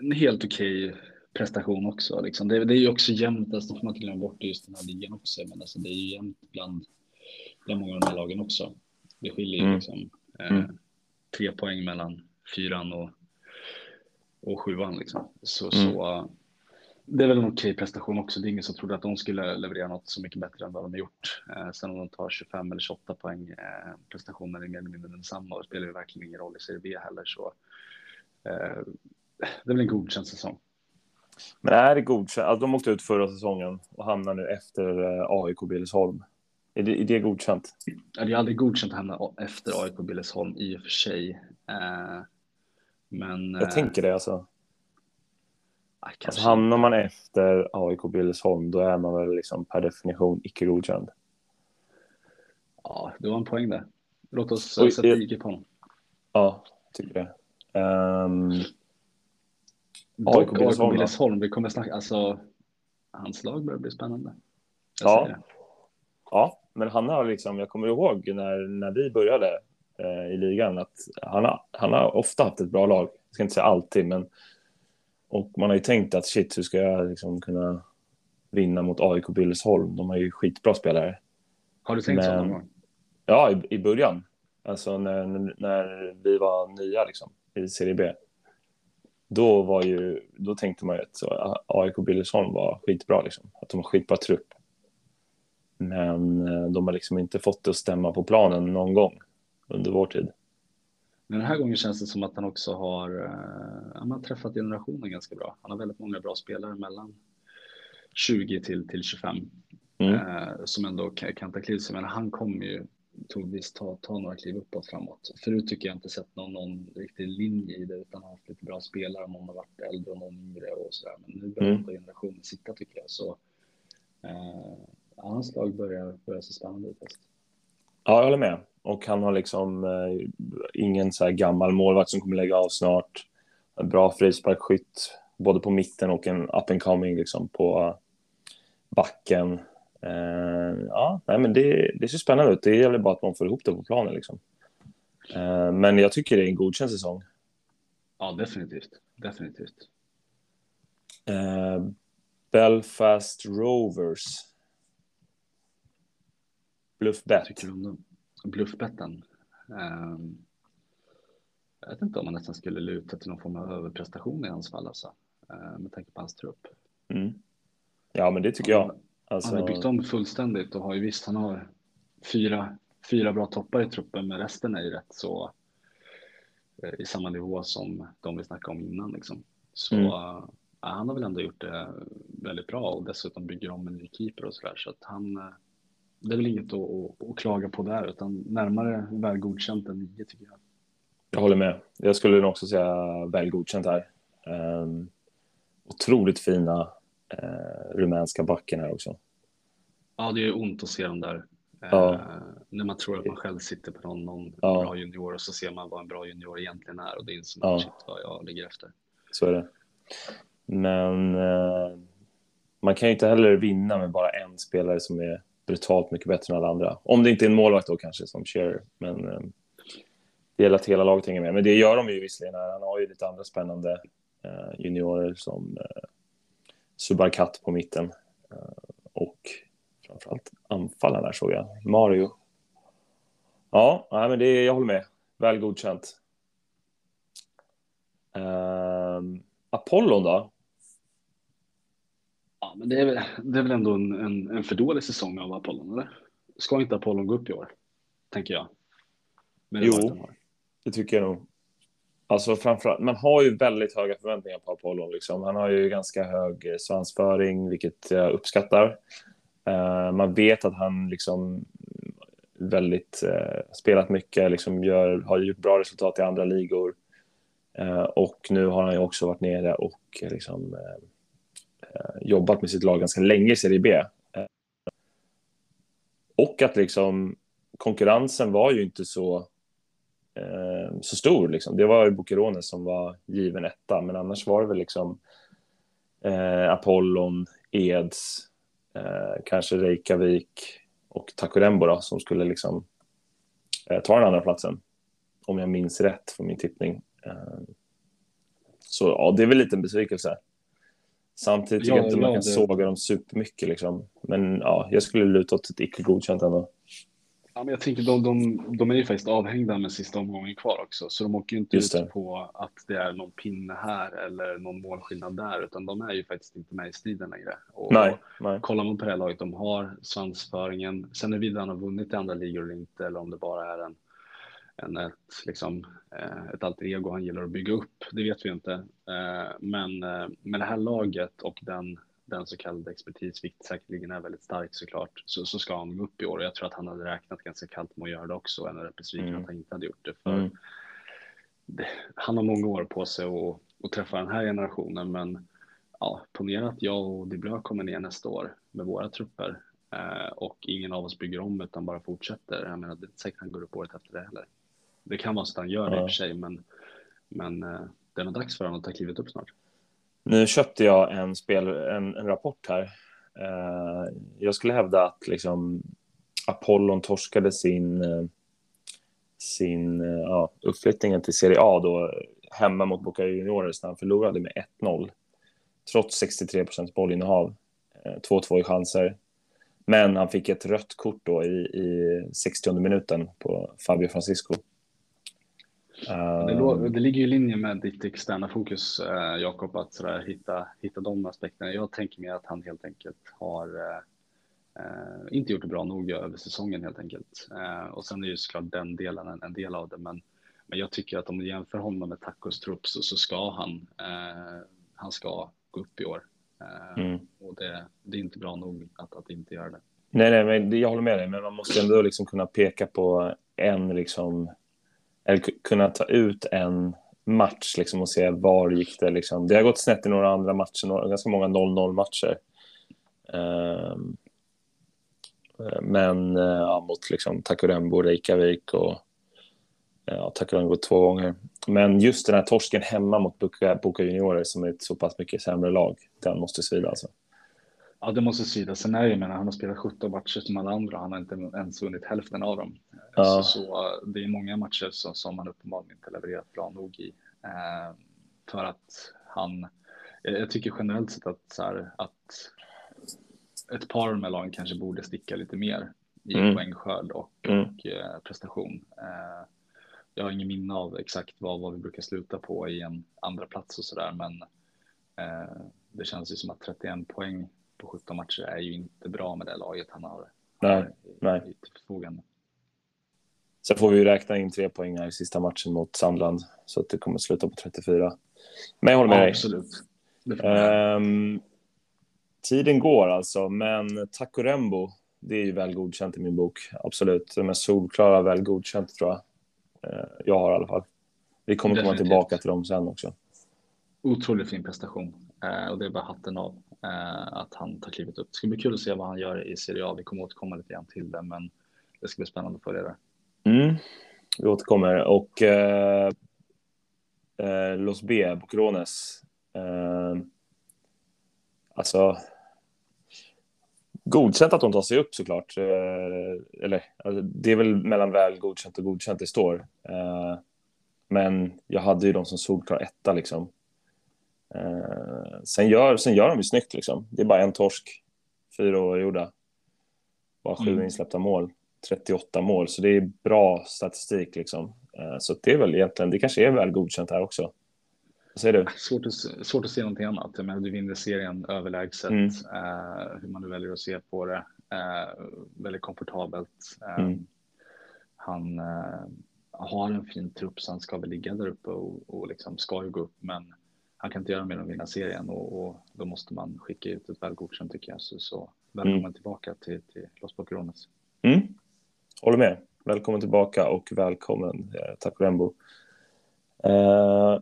A: En helt okej okay prestation också. Liksom. Det, det, är ju också jämnt, alltså, man glömma bort just den här ligan också, men alltså, det är ju jämnt bland, bland många av de här lagen också. Det skiljer ju mm. liksom eh, mm. tre poäng mellan fyran och, och sjuan liksom. Så, mm. så det är väl en okej prestation också. Det är ingen som trodde att de skulle leverera något så mycket bättre än vad de har gjort. Eh, sen om de tar 25 eller 28 poäng, eh, prestationen är mer eller mindre densamma och spelar ju verkligen ingen roll i Serie B heller. Så eh, det är väl en godkänd säsong.
B: Men är det godkänt? Alltså, de åkte ut förra säsongen och hamnar nu efter eh, AIK Billesholm. Är det, är det godkänt?
A: Ja, det är aldrig godkänt att hamna efter AIK Billesholm i och för sig. Eh, men.
B: Jag tänker det alltså. alltså hamnar man efter AIK Billesholm, då är man väl liksom per definition icke godkänd.
A: Ja, det var en poäng där. Låt oss Oj, sätta IG på honom.
B: Ja, tycker det. Um,
A: AIK Billesholm, Billesholm, vi kommer snacka, alltså hans lag börjar bli spännande.
B: ja. ja, men han har liksom, jag kommer ihåg när, när vi började eh, i ligan att han har, han har ofta haft ett bra lag. Jag ska inte säga alltid, men och man har ju tänkt att shit, hur ska jag liksom kunna vinna mot AIK Billesholm? De har ju skitbra spelare.
A: Har du tänkt men, så någon gång?
B: Ja, i, i början. Alltså när, när vi var nya liksom, i Serie B då var ju, då tänkte man ju att så, AIK Billesholm var skitbra liksom. Att de har skitbra trupp. Men eh, de har liksom inte fått det att stämma på planen någon gång under vår tid.
A: Men den här gången känns det som att han också har, eh, han har träffat generationen ganska bra. Han har väldigt många bra spelare mellan 20 till, till 25 mm. eh, som ändå kan ta kliv sig. Men han kommer ju troligtvis ta, ta några kliv uppåt framåt. Förut tycker jag inte sett någon, någon riktig linje i det utan har haft lite bra spelare. Någon har varit äldre och någon yngre och sådär. Men nu börjar mm. generationen sitta tycker jag. Så eh, hans lag börjar, börjar se spännande ut.
B: Ja, jag håller med. Och han har liksom eh, ingen så här gammal målvakt som kommer lägga av snart. En bra frisparksskytt, både på mitten och en up and coming liksom på backen. Uh, ja, nej, men det, det ser spännande ut. Det gäller bara att man får ihop det på planen. Liksom. Uh, men jag tycker det är en godkänd säsong.
A: Ja, definitivt. Definitivt.
B: Uh, Belfast Rovers. Bluffbett.
A: Tycker om dem? Bluffbetten. Um, jag vet inte om man nästan skulle luta till någon form av överprestation i hans fall alltså. Uh, med tanke på hans trupp.
B: Mm. Ja, men det tycker jag.
A: Alltså... Han har byggt om fullständigt och har ju visst, han har fyra, fyra bra toppar i truppen, men resten är ju rätt så eh, i samma nivå som de vi snackade om innan liksom. Så mm. uh, han har väl ändå gjort det väldigt bra och dessutom bygger om en ny keeper och sådär så att han uh, det är väl inget att, att, att, klaga på där utan närmare väl godkänt än nio tycker jag.
B: Jag håller med. Jag skulle nog också säga väl godkänt här. Um, otroligt fina uh, rumänska backen här också.
A: Ja, det är ont att se dem där. Ja. Eh, när man tror att man själv sitter på någon, någon ja. bra junior och så ser man vad en bra junior egentligen är och det inser man ja. shit vad jag ligger efter.
B: Så är det. Men eh, man kan ju inte heller vinna med bara en spelare som är brutalt mycket bättre än alla andra. Om det inte är en målvakt då kanske som Shearer. Men eh, det gäller att hela laget hänger med. Men det gör de ju visserligen. Här. Han har ju lite andra spännande eh, juniorer som eh, Subarkat på mitten. Eh, och framförallt anfallarna såg jag. Mario. Ja, nej, men det, jag håller med. Väl godkänt. Um, Apollon då?
A: Ja, men det är, väl, det är väl ändå en, en, en för dålig säsong av Apollon, eller? Ska inte Apollon gå upp i år? Tänker jag.
B: jo, det tycker jag nog. Alltså framförallt, man har ju väldigt höga förväntningar på Apollo. Liksom. Han har ju ganska hög eh, svansföring, vilket jag uppskattar. Uh, man vet att han liksom väldigt uh, spelat mycket, liksom gör, har gjort bra resultat i andra ligor. Uh, och nu har han ju också varit nere och liksom, jobbat med sitt lag ganska länge i Serie B. och att liksom konkurrensen var ju inte så eh, så stor. Liksom. Det var ju Bucherone som var given etta, men annars var det väl liksom eh, Apollon, Eds, eh, kanske Reykjavik och Takurembo då, som skulle liksom eh, ta den andra platsen. Om jag minns rätt från min tippning. Eh, så ja, det är väl lite en besvikelse. Samtidigt tycker ja, jag inte man kan såga dem supermycket. Liksom. Men ja, jag skulle luta åt ett icke godkänt ändå.
A: Ja, men jag tänker de, de, de är ju faktiskt avhängda med sista omgången kvar också, så de åker ju inte ut på att det är någon pinne här eller någon målskillnad där, utan de är ju faktiskt inte med i striden längre. Och nej, nej. Kollar man på det här laget, de har svansföringen. Sen är vidare han har vunnit i andra ligor eller inte, eller om det bara är en, en ett, liksom, eh, ett alter ego han gillar att bygga upp, det vet vi inte. Eh, men eh, med det här laget och den den så kallade expertis, vilket säkerligen är väldigt starkt såklart, så, så ska han upp i år. Jag tror att han hade räknat ganska kallt med att göra det också, och är rätt besviken mm. att han inte hade gjort det. För mm. det, han har många år på sig att, att träffa den här generationen, men ja, ponera att jag och Dibra kommer ner nästa år med våra trupper eh, och ingen av oss bygger om utan bara fortsätter. Jag menar, det är inte säkert han går upp året efter det heller. Det kan vara så att han gör det i och för sig, men, men eh, det är nog dags för honom att ta klivet upp snart.
B: Nu köpte jag en, spel, en, en rapport här. Uh, jag skulle hävda att liksom, Apollon torskade sin, uh, sin uh, ja, uppflyttningen till Serie A då, hemma mot Boca Juniors när han förlorade med 1-0. Trots 63 procents bollinnehav. 2-2 i chanser. Men han fick ett rött kort då i, i 60 minuten på Fabio Francisco.
A: Det, det, ligger i linje med ditt externa fokus, eh, Jakob, att sådär, hitta, hitta de aspekterna. Jag tänker mig att han helt enkelt har eh, eh, inte gjort det bra nog över säsongen helt enkelt. Eh, och sen är ju såklart den delen en, en, del av det, men, men jag tycker att om du jämför honom med Tacos trupp så, så ska han, eh, han ska gå upp i år. Eh, mm. Och det, det, är inte bra nog att, att inte göra det.
B: Nej, nej, men jag håller med dig, men man måste ändå liksom kunna peka på en liksom eller kunna ta ut en match liksom, och se var gick det. Liksom. Det har gått snett i några andra matcher, några, ganska många 0-0 matcher. Um, men uh, ja, mot liksom, Takurembo, Reykjavik och eh, ja, Takurembo två gånger. Men just den här torsken hemma mot Boka, Boka Juniorer som är ett så pass mycket sämre lag, den måste svida alltså.
A: Ja, det måste svida. Sen är det, jag menar, han har spelat 17 matcher som alla andra. Han har inte ens vunnit hälften av dem. Ja. Så, så, det är många matcher som, som han uppenbarligen inte levererat bra nog i. Eh, för att han, jag tycker generellt sett att, så här, att ett par med lagen kanske borde sticka lite mer i mm. poängskörd och, mm. och eh, prestation. Eh, jag har ingen minne av exakt vad, vad vi brukar sluta på i en andra plats och sådär, men eh, det känns ju som att 31 poäng på 17 matcher är ju inte bra med det laget han har.
B: Nej, nej. förfogande. Sen får vi ju räkna in tre poäng i sista matchen mot Sandland så att det kommer sluta på 34. Men jag håller med ja, dig.
A: Absolut.
B: Um, tiden går alltså, men Takurembo, det är ju väl godkänt i min bok. Absolut. De är solklara väl godkänt tror jag. Uh, jag har i alla fall. Vi kommer Definitivt. komma tillbaka till dem sen också.
A: Otroligt fin prestation eh, och det är bara hatten av eh, att han tar klivet upp. Det ska bli kul att se vad han gör i Serie A. Vi kommer återkomma lite grann till det, men det ska bli spännande att följa det.
B: Mm, vi återkommer. Och eh, eh, Los B, Bocrones. Eh, alltså, godkänt att de tar sig upp såklart. Eh, eller, alltså, det är väl mellan väl godkänt och godkänt det står. Eh, men jag hade ju dem som solklar etta liksom. Eh, sen, gör, sen gör de ju snyggt liksom. Det är bara en torsk, fyra år gjorda. Bara sju mm. insläppta mål. 38 mål, så det är bra statistik liksom. Eh, så det är väl egentligen, det kanske är väl godkänt här också. Vad säger du?
A: Svårt att, svårt att se någonting annat. Jag menar, du vinner serien överlägset, mm. uh, hur man nu väljer att se på det. Uh, väldigt komfortabelt. Uh, mm. Han, har en fin trupp så han ska väl ligga där uppe och, och liksom ska ju gå upp. Men han kan inte göra mer än vinna serien och, och då måste man skicka ut ett väl godkänt tycker jag. Så, så välkommen mm. tillbaka till, till Los Boquerones.
B: Mm. Håller med. Välkommen tillbaka och välkommen eh, Taco Rembo. Eh,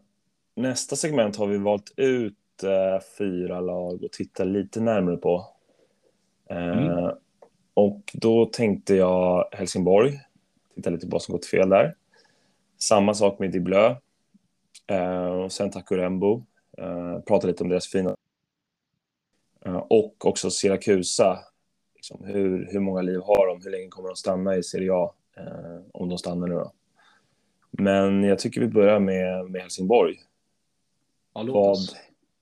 B: nästa segment har vi valt ut eh, fyra lag och titta lite närmare på. Eh, mm. Och då tänkte jag Helsingborg. Titta lite på vad som gått fel där. Samma sak med Diblö. Eh, och sen Takurembo. Eh, prata lite om deras fina... Eh, och också Siracusa. Liksom, hur, hur många liv har de? Hur länge kommer de stanna i Serie A? Eh, om de stannar nu då. Men jag tycker vi börjar med, med Helsingborg.
A: Ja.
B: Vad,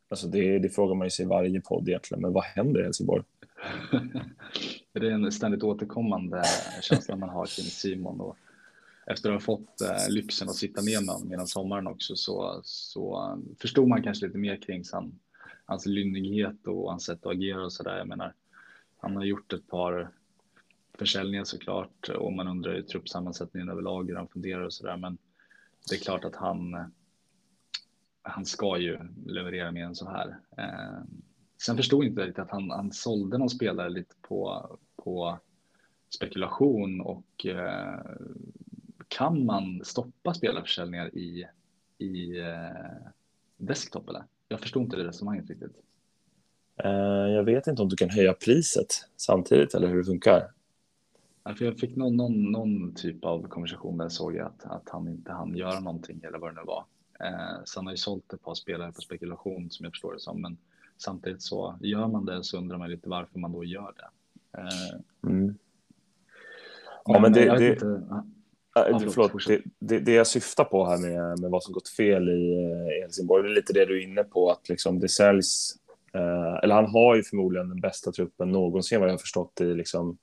B: alltså det, det frågar man ju sig i varje podd egentligen, men vad händer i Helsingborg?
A: det är en ständigt återkommande känsla man har kring Simon. Och efter att ha fått eh, lyxen att sitta ner med honom genom sommaren också så, så eh, förstod man kanske lite mer kring han, hans lynnighet och hans sätt att agera och så där. Jag menar, han har gjort ett par försäljningar såklart och man undrar ju truppsammansättningen överlag hur han funderar och så där. Men det är klart att han, han ska ju leverera mer än så här. Eh, sen förstod jag inte riktigt att han, han sålde någon spelare lite på, på spekulation och eh, kan man stoppa spelarförsäljningar i, i eh, desktop eller? Jag förstod inte det resonemanget riktigt.
B: Uh, jag vet inte om du kan höja priset samtidigt eller hur det funkar.
A: Jag fick någon, någon, någon typ av konversation där jag såg att, att han inte hann göra någonting eller vad det nu var. Eh, så han har ju sålt ett par spelare på spekulation som jag förstår det som. Men samtidigt så gör man det så undrar man lite varför man då gör det. Eh,
B: mm. Ja, men, men det, det, inte, ja, förlåt, det, det, det, jag syftar på här med, med vad som gått fel i, eh, Helsingborg, det är lite det du är inne på, att liksom det säljs, eh, eller han har ju förmodligen den bästa truppen någonsin vad jag har förstått i liksom,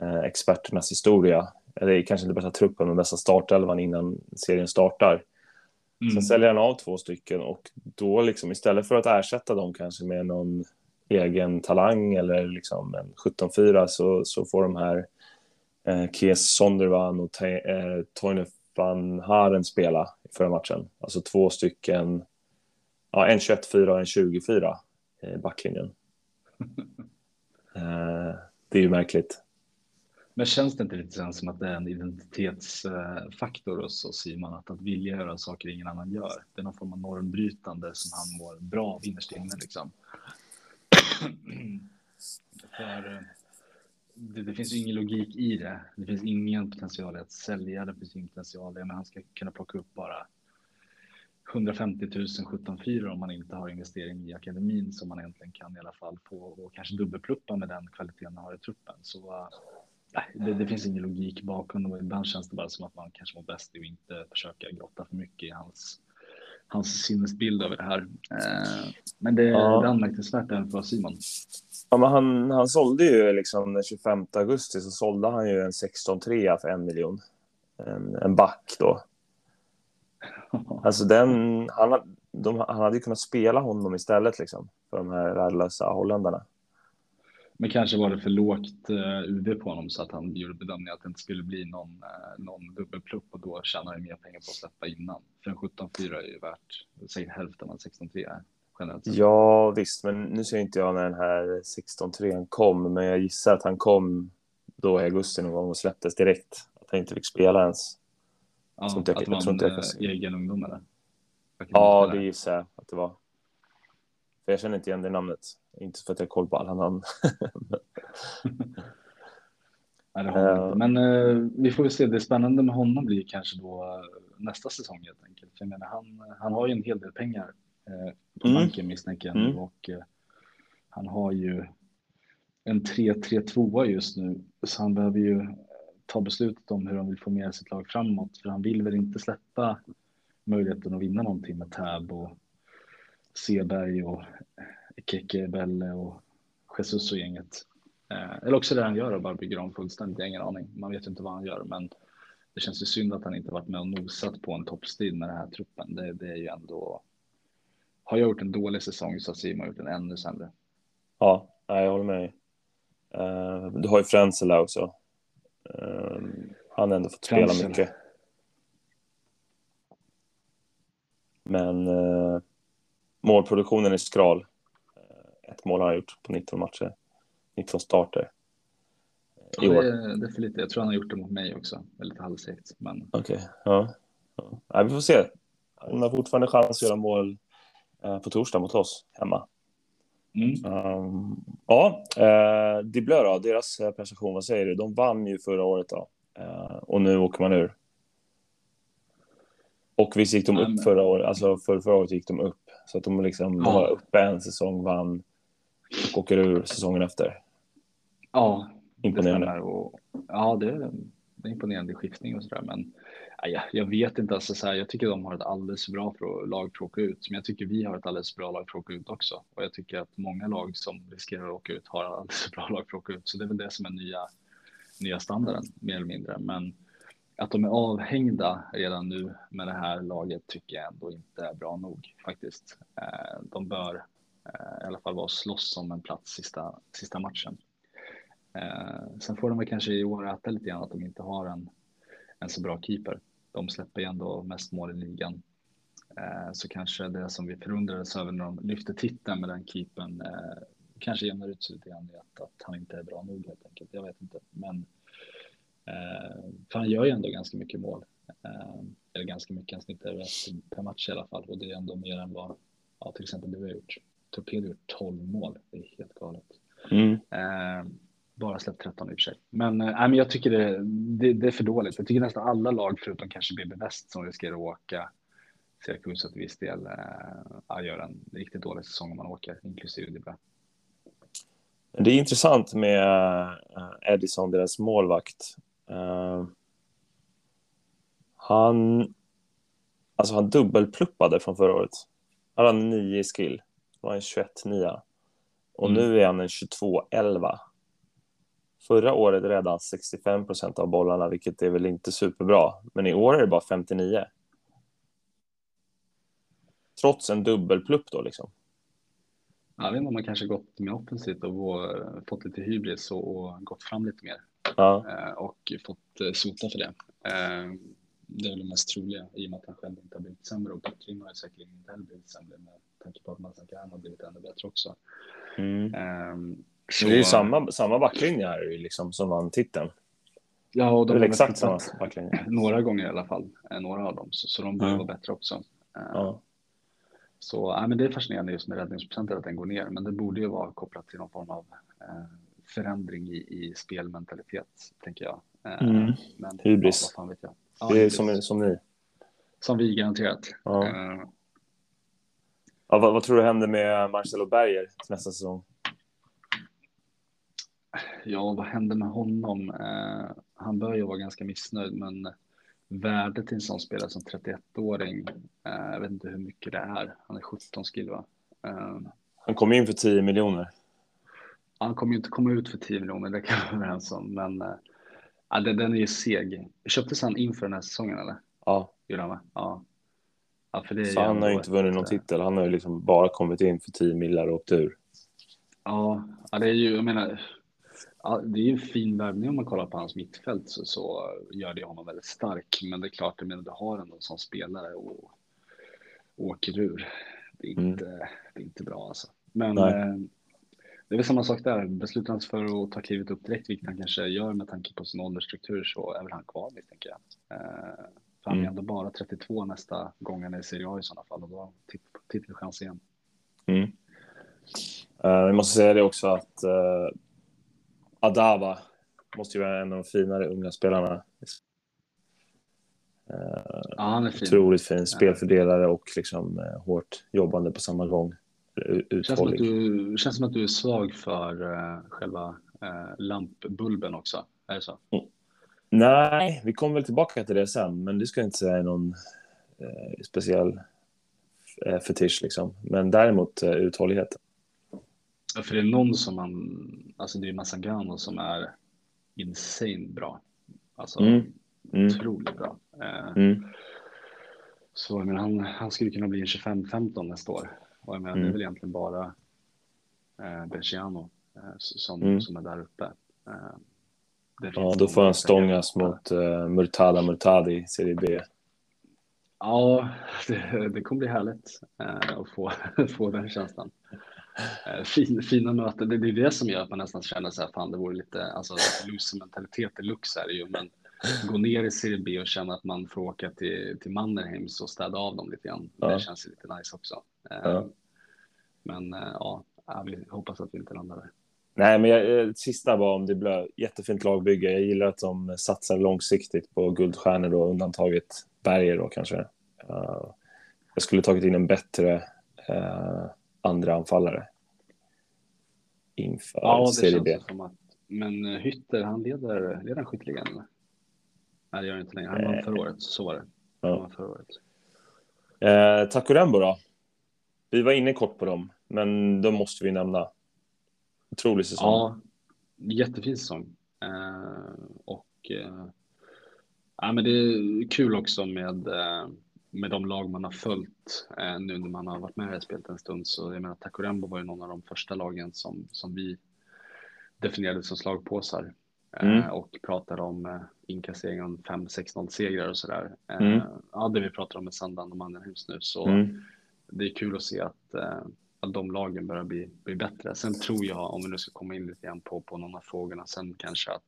B: eh, experternas historia. Är kanske inte bästa truppen, men bästa startelvan innan serien startar. Mm. Sen säljer han av två stycken och då liksom istället för att ersätta dem kanske med någon egen talang eller liksom en 17-4 så, så får de här eh, Kies Sondervan och te, eh, Toine van Haren spela i förra matchen. Alltså två stycken, ja, en 21-4 och en 20-4 i backlinjen. eh, det är ju märkligt.
A: Men känns det inte lite som att det är en identitetsfaktor hos Simon att, att vilja göra saker ingen annan gör? Det är någon form av normbrytande som han mår bra av innerst inne liksom. För eh, det, det, finns ju ingen logik i det. Det finns ingen potential i att sälja, det finns ingen potential i men han ska kunna plocka upp bara 150 000 17-4 om man inte har investering i akademin som man egentligen kan i alla fall få och kanske dubbelpluppa med den kvaliteten man har i truppen. Så äh, det, det, finns ingen logik bakom och ibland känns det bara som att man kanske mår bäst i att inte försöka grotta för mycket i hans, hans sinnesbild över det här. Eh, men det, ja. det är anmärkningsvärt även för Simon.
B: Ja, men han, han sålde ju liksom den 25 augusti så sålde han ju en 16-3 för en miljon. En, en back då. Alltså den, han, de, han hade ju kunnat spela honom istället liksom för de här värdelösa holländarna.
A: Men kanske var det för lågt uh, UD på honom så att han gjorde bedömningen att det inte skulle bli någon, uh, någon dubbelplupp och då tjänar han mer pengar på att släppa innan. För en 17-4 är ju värt säg hälften av 16-3 är.
B: Ja visst, men nu ser inte jag när den här 16-3 kom, men jag gissar att han kom då i augusti någon gång och släpptes direkt. Att han inte fick spela ens.
A: Ja, jag, att det var en jag, egen ungdom eller?
B: Ja, det gissar jag att det var. För jag känner inte igen det namnet. Inte för att jag har koll på alla namn.
A: Nej, uh, Men uh, vi får väl se. Det spännande med honom blir kanske då uh, nästa säsong helt enkelt. För jag menar, han, han har ju en hel del pengar på mm. banken misstänker jag mm. och han har ju en 3-3-2 just nu. Så han behöver ju ta beslutet om hur han vill få med sitt lag framåt. För han vill väl inte släppa möjligheten att vinna någonting med Tab och Seberg och Keke, Belle och Jesus och gänget. Eh, eller också det han gör och bara bygger om fullständigt. Jag har ingen aning. Man vet inte vad han gör, men det känns ju synd att han inte varit med och nosat på en toppstil med den här truppen. Det, det är ju ändå. Har jag gjort en dålig säsong så har Simon gjort en ännu sämre.
B: Ja, jag håller med. Uh, du har ju Frensela också. Uh, han har ändå fått Frensel. spela mycket. Men eh, målproduktionen är skral. Eh, ett mål har han gjort på 19 matcher, 19 starter.
A: I ja, år. Det, är, det är för lite. Jag tror han har gjort det mot mig också, väldigt halvsegt. Men...
B: Okej, okay. ja. ja. vi får se. Han har fortfarande chans att göra mål eh, på torsdag mot oss hemma. Mm. Um, ja, eh, Diblö då, deras prestation, vad säger du? De vann ju förra året då. Eh, och nu åker man ur. Och visst gick de upp förra året, alltså för förra året gick de upp. Så att de liksom ja. var uppe en säsong, vann och åker ur säsongen efter.
A: Ja, imponerande. Det och, ja, det är en imponerande skiftning och sådär. Men ja, jag vet inte, alltså, så här, jag tycker de har ett alldeles bra lag för att åka ut. Men jag tycker vi har ett alldeles bra lag för att åka ut också. Och jag tycker att många lag som riskerar att åka ut har alldeles bra lag för att åka ut. Så det är väl det som är nya, nya standarden, mer eller mindre. Men att de är avhängda redan nu med det här laget tycker jag ändå inte är bra nog faktiskt. Eh, de bör eh, i alla fall vara och slåss om en plats sista, sista matchen. Eh, sen får de väl kanske i år äta lite grann att de inte har en, en så bra keeper. De släpper ju ändå mest mål i ligan. Så kanske det som vi förundrades över när de lyfte titeln med den keepern kanske jämnar ut sig lite grann i att, att han inte är bra nog helt enkelt. Jag vet inte, men för han gör ju ändå ganska mycket mål. Eh, eller ganska mycket, han snittar per match i alla fall. Och det är ändå mer än vad ja, till exempel du har gjort. Torpedo har gjort 12 mål. Det är helt galet. Mm. Eh, bara släppt 13 i och för sig. Men, äh, men jag tycker det, det, det, är för dåligt. Jag tycker nästan alla lag förutom kanske BB Väst som riskerar att åka Syracuse till viss del äh, gör en riktigt dålig säsong om man åker, inklusive Dibra.
B: Det är intressant med Edison, deras målvakt. Uh, han, alltså han dubbelpluppade från förra året. Han hade 9 i skill. Det var en 21-9. Och mm. nu är han en 22-11. Förra året räddade han 65 procent av bollarna, vilket är väl inte superbra. Men i år är det bara 59. Trots en dubbelplupp då liksom.
A: Jag vet inte om man kanske gått med offensivt och fått lite hybris och gått fram lite mer.
B: Ja.
A: Eh, och fått eh, sota för det. Eh, det är väl det mest troliga i och med att han själv inte har blivit sämre och Bäckling har säkerligen inte heller blivit sämre med tanke på att Mazankan har blivit ännu bättre också.
B: Mm. Um, så... Det är ju samma, samma backlinje här liksom, som vann titeln.
A: Ja, och de har exakt samma backlinje. Några gånger i alla fall, några av dem, så, så de behöver mm. vara bättre också.
B: Ja.
A: Så ja, men det är fascinerande just med räddningsprocenten att den går ner, men det borde ju vara kopplat till någon form av eh, förändring i, i spelmentalitet, tänker jag.
B: Eh, mm. Men, Hybris. Ja, vet jag. Ja, det är som, som ni.
A: Som vi garanterat.
B: Ja. Uh, ja, vad, vad, tror du händer med Marcelo Berger nästa säsong?
A: Ja, vad händer med honom? Uh, han ju vara ganska missnöjd, men värdet i en sån spelare som 31-åring, uh, jag vet inte hur mycket det är. Han är 17 skill, va?
B: han kom in för 10 miljoner.
A: Han kommer ju inte komma ut för 10 miljoner, det kan vi vara överens om. Men äh, den, den är ju seg. Köptes han inför den här säsongen eller?
B: Ja.
A: Gjorde han Ja.
B: ja för det Så han har ju inte vunnit någon eh, titel. Han har ju liksom bara kommit in för 10 millar och åkt ur.
A: Ja, ja, det är ju, jag menar, ja, det är ju en fin värvning om man kollar på hans mittfält så, så gör det honom väldigt stark. Men det är klart, jag menar, du har ändå sån spelare och åker ur. Det är mm. inte, mm. det är inte bra alltså. Men eh, det är väl samma sak där. Beslutar han sig för att ta klivet upp direkt, vilket han kanske gör med tanke på sin åldersstruktur, så är väl han kvar misstänker jag. Eh, för han är mm. ändå bara 32 nästa gång han är i Serie A i sådana fall och då har han titelchans igen.
B: Mm. Vi måste säga det också att uh, Adava måste ju vara en av de finare unga spelarna. Uh,
A: ja, han är fin.
B: Otroligt fin spelfördelare och liksom uh, hårt jobbande på samma gång
A: uthållig. Känns som att du, känns som att du är svag för uh, själva uh, lampbulben också. Är det så? Mm.
B: Nej, vi kommer väl tillbaka till det sen, men det ska jag inte säga är någon uh, speciell uh, fetisch liksom. Men däremot uh, uthålligheten.
A: Ja, för det är någon som man, alltså det är Massagano som är insane bra. Alltså mm. Mm. otroligt bra.
B: Mm.
A: Så men han, han skulle kunna bli en 25-15 nästa år. Och jag menar, mm. det är mm. väl egentligen bara eh, Berciano eh, som, mm. som är där uppe.
B: Eh, ja, då får han stångas mot eh, Murtada Murtadi i Serie B.
A: Ja, det, det kommer bli härligt eh, att få, få den känslan. Eh, fin, fina möten, det, det är det som gör att man nästan känner så här, fan det vore lite, alltså loser-mentalitet i lux är det ju, men gå ner i Serie B och känna att man får åka till, till Mannerheims och städa av dem lite grann. Ja. Det känns lite nice också. Eh, ja. Men eh, ja, vi hoppas att vi inte landar där.
B: Nej, men jag, eh, sista var om det blev jättefint lagbygge. Jag gillar att de satsar långsiktigt på guldstjärnor då, undantaget Berger då kanske. Uh, jag skulle tagit in en bättre uh, andra anfallare inför ja, det Serie B.
A: Som att, men Hytter, han leder, leder han skytteligan? Nej, det gör han inte längre. Han vann förra året, så var det. Ja. förra året.
B: Eh, Takurembo då? Vi var inne kort på dem, men de måste vi nämna. Otrolig säsong.
A: Ja, jättefin säsong. Eh, och eh, ja, men det är kul också med, eh, med de lag man har följt eh, nu när man har varit med i det här spelet en stund. Så jag menar, Takurembo var ju någon av de första lagen som, som vi definierade som slagpåsar. Eh, mm. och pratade om eh, inkassering av 5-6-0 segrar och sådär. Mm. Ja, det vi pratar om med Sandland och Mannerhus nu. Så mm. det är kul att se att att de lagen börjar bli, bli bättre. Sen tror jag, om vi nu ska komma in lite grann på, på någon av frågorna, sen kanske att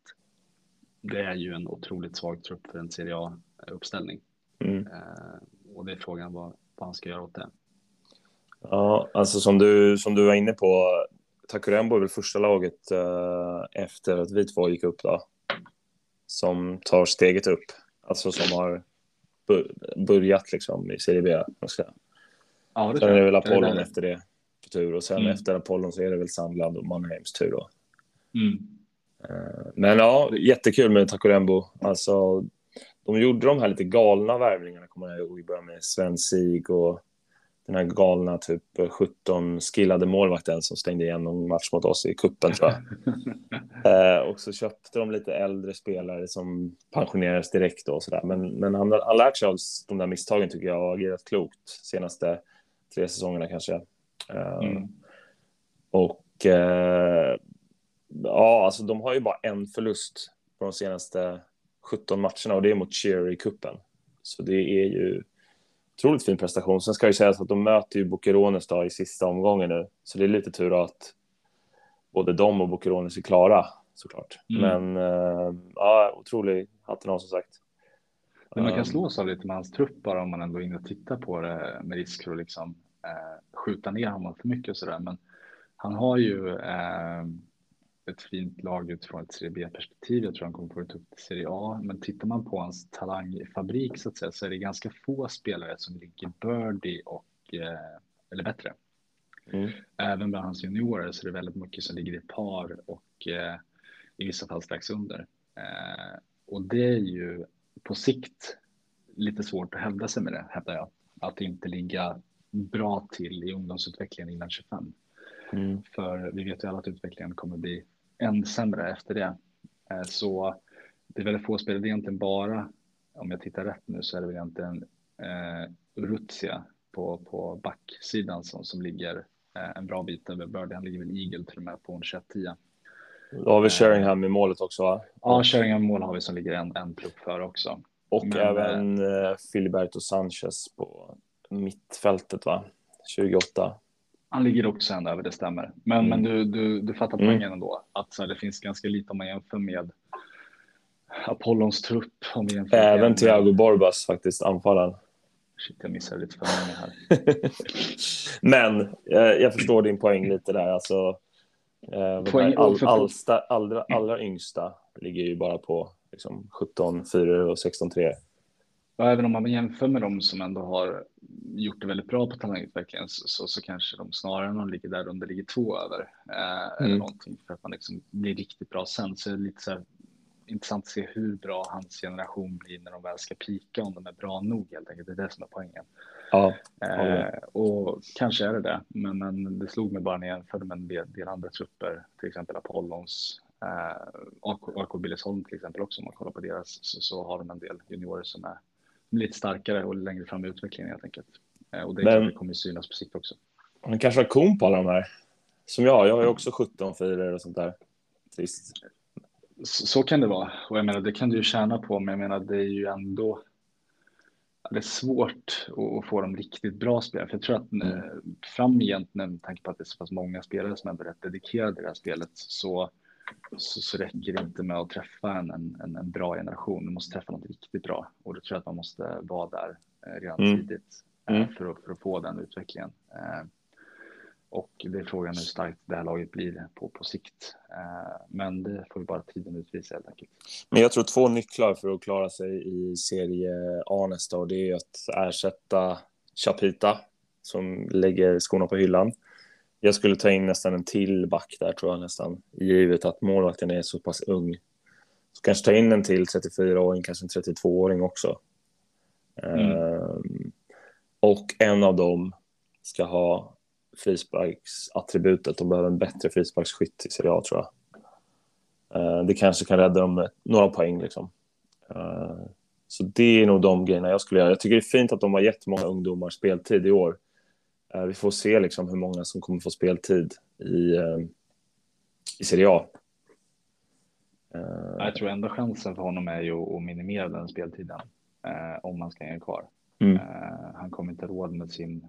A: det är ju en otroligt svag trupp för en Serie A-uppställning. Mm. Eh, och det är frågan vad, vad han ska göra åt det.
B: Ja, alltså som du, som du var inne på, Takurembo är väl första laget eh, efter att vi två gick upp då, som tar steget upp. Alltså som har börjat liksom i Serie B. Ja, det Sen är det väl Apollon efter det tur och sen mm. efter Apollon så är det väl Sandland och Mannheims tur då. Mm. Eh, men ja, jättekul med Takurembo. Alltså, de gjorde de här lite galna värvningarna, kommer jag ihåg, i början med Sven Sig och den här galna typ 17 skillade målvakten som stängde igen någon match mot oss i kuppen tror jag. eh, och så köpte de lite äldre spelare som pensionerades direkt och sådär. Men, men han har lärt sig av de där misstagen tycker jag och agerat klokt senaste tre säsongerna kanske. Mm. Eh, och uh, ja, alltså de har ju bara en förlust på de senaste 17 matcherna och det är mot Cherry kuppen. Så det är ju otroligt fin prestation. Sen ska ju sägas att de möter ju Bokerones då i sista omgången nu, så det är lite tur att både de och Bokerones är klara såklart. Mm. Men uh, ja, otrolig hatten av som sagt.
A: Men man kan slås av lite med hans trupp bara om man ändå är inne och tittar på det med risk för att liksom eh, skjuta ner honom för mycket och sådär. Men han har ju eh, ett fint lag utifrån ett Serie B-perspektiv. Jag tror han kommer få det upp till Serie A. Men tittar man på hans talangfabrik så att säga så är det ganska få spelare som ligger birdie och eh, eller bättre. Mm. Även bland hans juniorer så är det väldigt mycket som ligger i par och eh, i vissa fall strax under. Eh, och det är ju på sikt lite svårt att hävda sig med det, hävdar jag. Att inte ligga bra till i ungdomsutvecklingen innan 25. Mm. För vi vet ju alla att utvecklingen kommer bli än sämre efter det. Eh, så det är väldigt få spelare, det är egentligen bara, om jag tittar rätt nu så är det väl egentligen eh, Urutsia på, på backsidan som, som ligger eh, en bra bit över Birdie. Han ligger väl Eagle till och med på en 21-10.
B: Då har vi Sheringham i målet också va?
A: Ja, Sheringham i mål har vi som ligger en, en plupp för också.
B: Och Men, även eh, Filiberto Sanchez på mittfältet, va? 28.
A: Han ligger också ända över, det stämmer. Men, mm. men du, du, du fattar mm. poängen mm. ändå. Att så här, det finns ganska lite om man jämför med Apollons trupp. Om vi jämför
B: Även med... Thiago Borbas faktiskt, anfallaren.
A: Shit, jag missade lite för många här.
B: men eh, jag förstår din poäng lite där. Alltså, eh, poäng, all, allsta, allra, allra yngsta ligger ju bara på liksom, 17 4 och 16 3
A: och även om man jämför med dem som ändå har gjort det väldigt bra på talangutvecklingen så, så, kanske de snarare de ligger där under ligger två över eh, mm. eller någonting för att man liksom blir riktigt bra sen. Så är det lite så här, intressant att se hur bra hans generation blir när de väl ska pika om de är bra nog helt enkelt. Det är det som är poängen. Ja, eh, och kanske är det det, men, men det slog mig bara när jag jämförde med en del, del andra trupper, till exempel Apollons, eh, AK, AK Billesholm till exempel också, om man kollar på deras så, så har de en del juniorer som är lite starkare och längre fram i utvecklingen helt enkelt. Eh, och det, men, det kommer synas på sikt också.
B: Han kanske har kon på alla de här. Som jag, jag har ju också 17 fyror och sånt där. Trist.
A: Så, så, kan det vara. Och jag menar, det kan du ju tjäna på, men jag menar, det är ju ändå det är svårt att få dem riktigt bra spelare. För jag tror att mm. framgent, med tanke på att det är så pass många spelare som är rätt dedikerade i det här spelet, så, så, så räcker det inte med att träffa en, en, en, bra generation. Du måste träffa något riktigt bra. Och då tror jag att man måste vara där eh, redan mm. tidigt eh, mm. för, att, för att få den utvecklingen. Eh, och det är frågan hur starkt det här laget blir på, på sikt. Men det får vi bara tiden utvisa helt enkelt.
B: Men jag tror två nycklar för att klara sig i serie A nästa år, det är att ersätta Chapita som lägger skorna på hyllan. Jag skulle ta in nästan en till back där tror jag nästan, givet att målvakten är så pass ung. Så kanske ta in en till 34-åring, kanske en 32-åring också. Mm. Um, och en av dem ska ha frisparksattributet. De behöver en bättre frisparksskytt i Serie A, tror jag. Uh, det kanske kan rädda dem några poäng. Liksom. Uh, så det är nog de grejerna jag skulle göra. Jag tycker det är fint att de har gett många ungdomar speltid i år. Uh, vi får se liksom hur många som kommer få speltid i, i Serie A.
A: Jag tror ändå chansen för honom är ju att minimera den speltiden om man ska hänga kvar. Mm. Han kommer inte råd med sin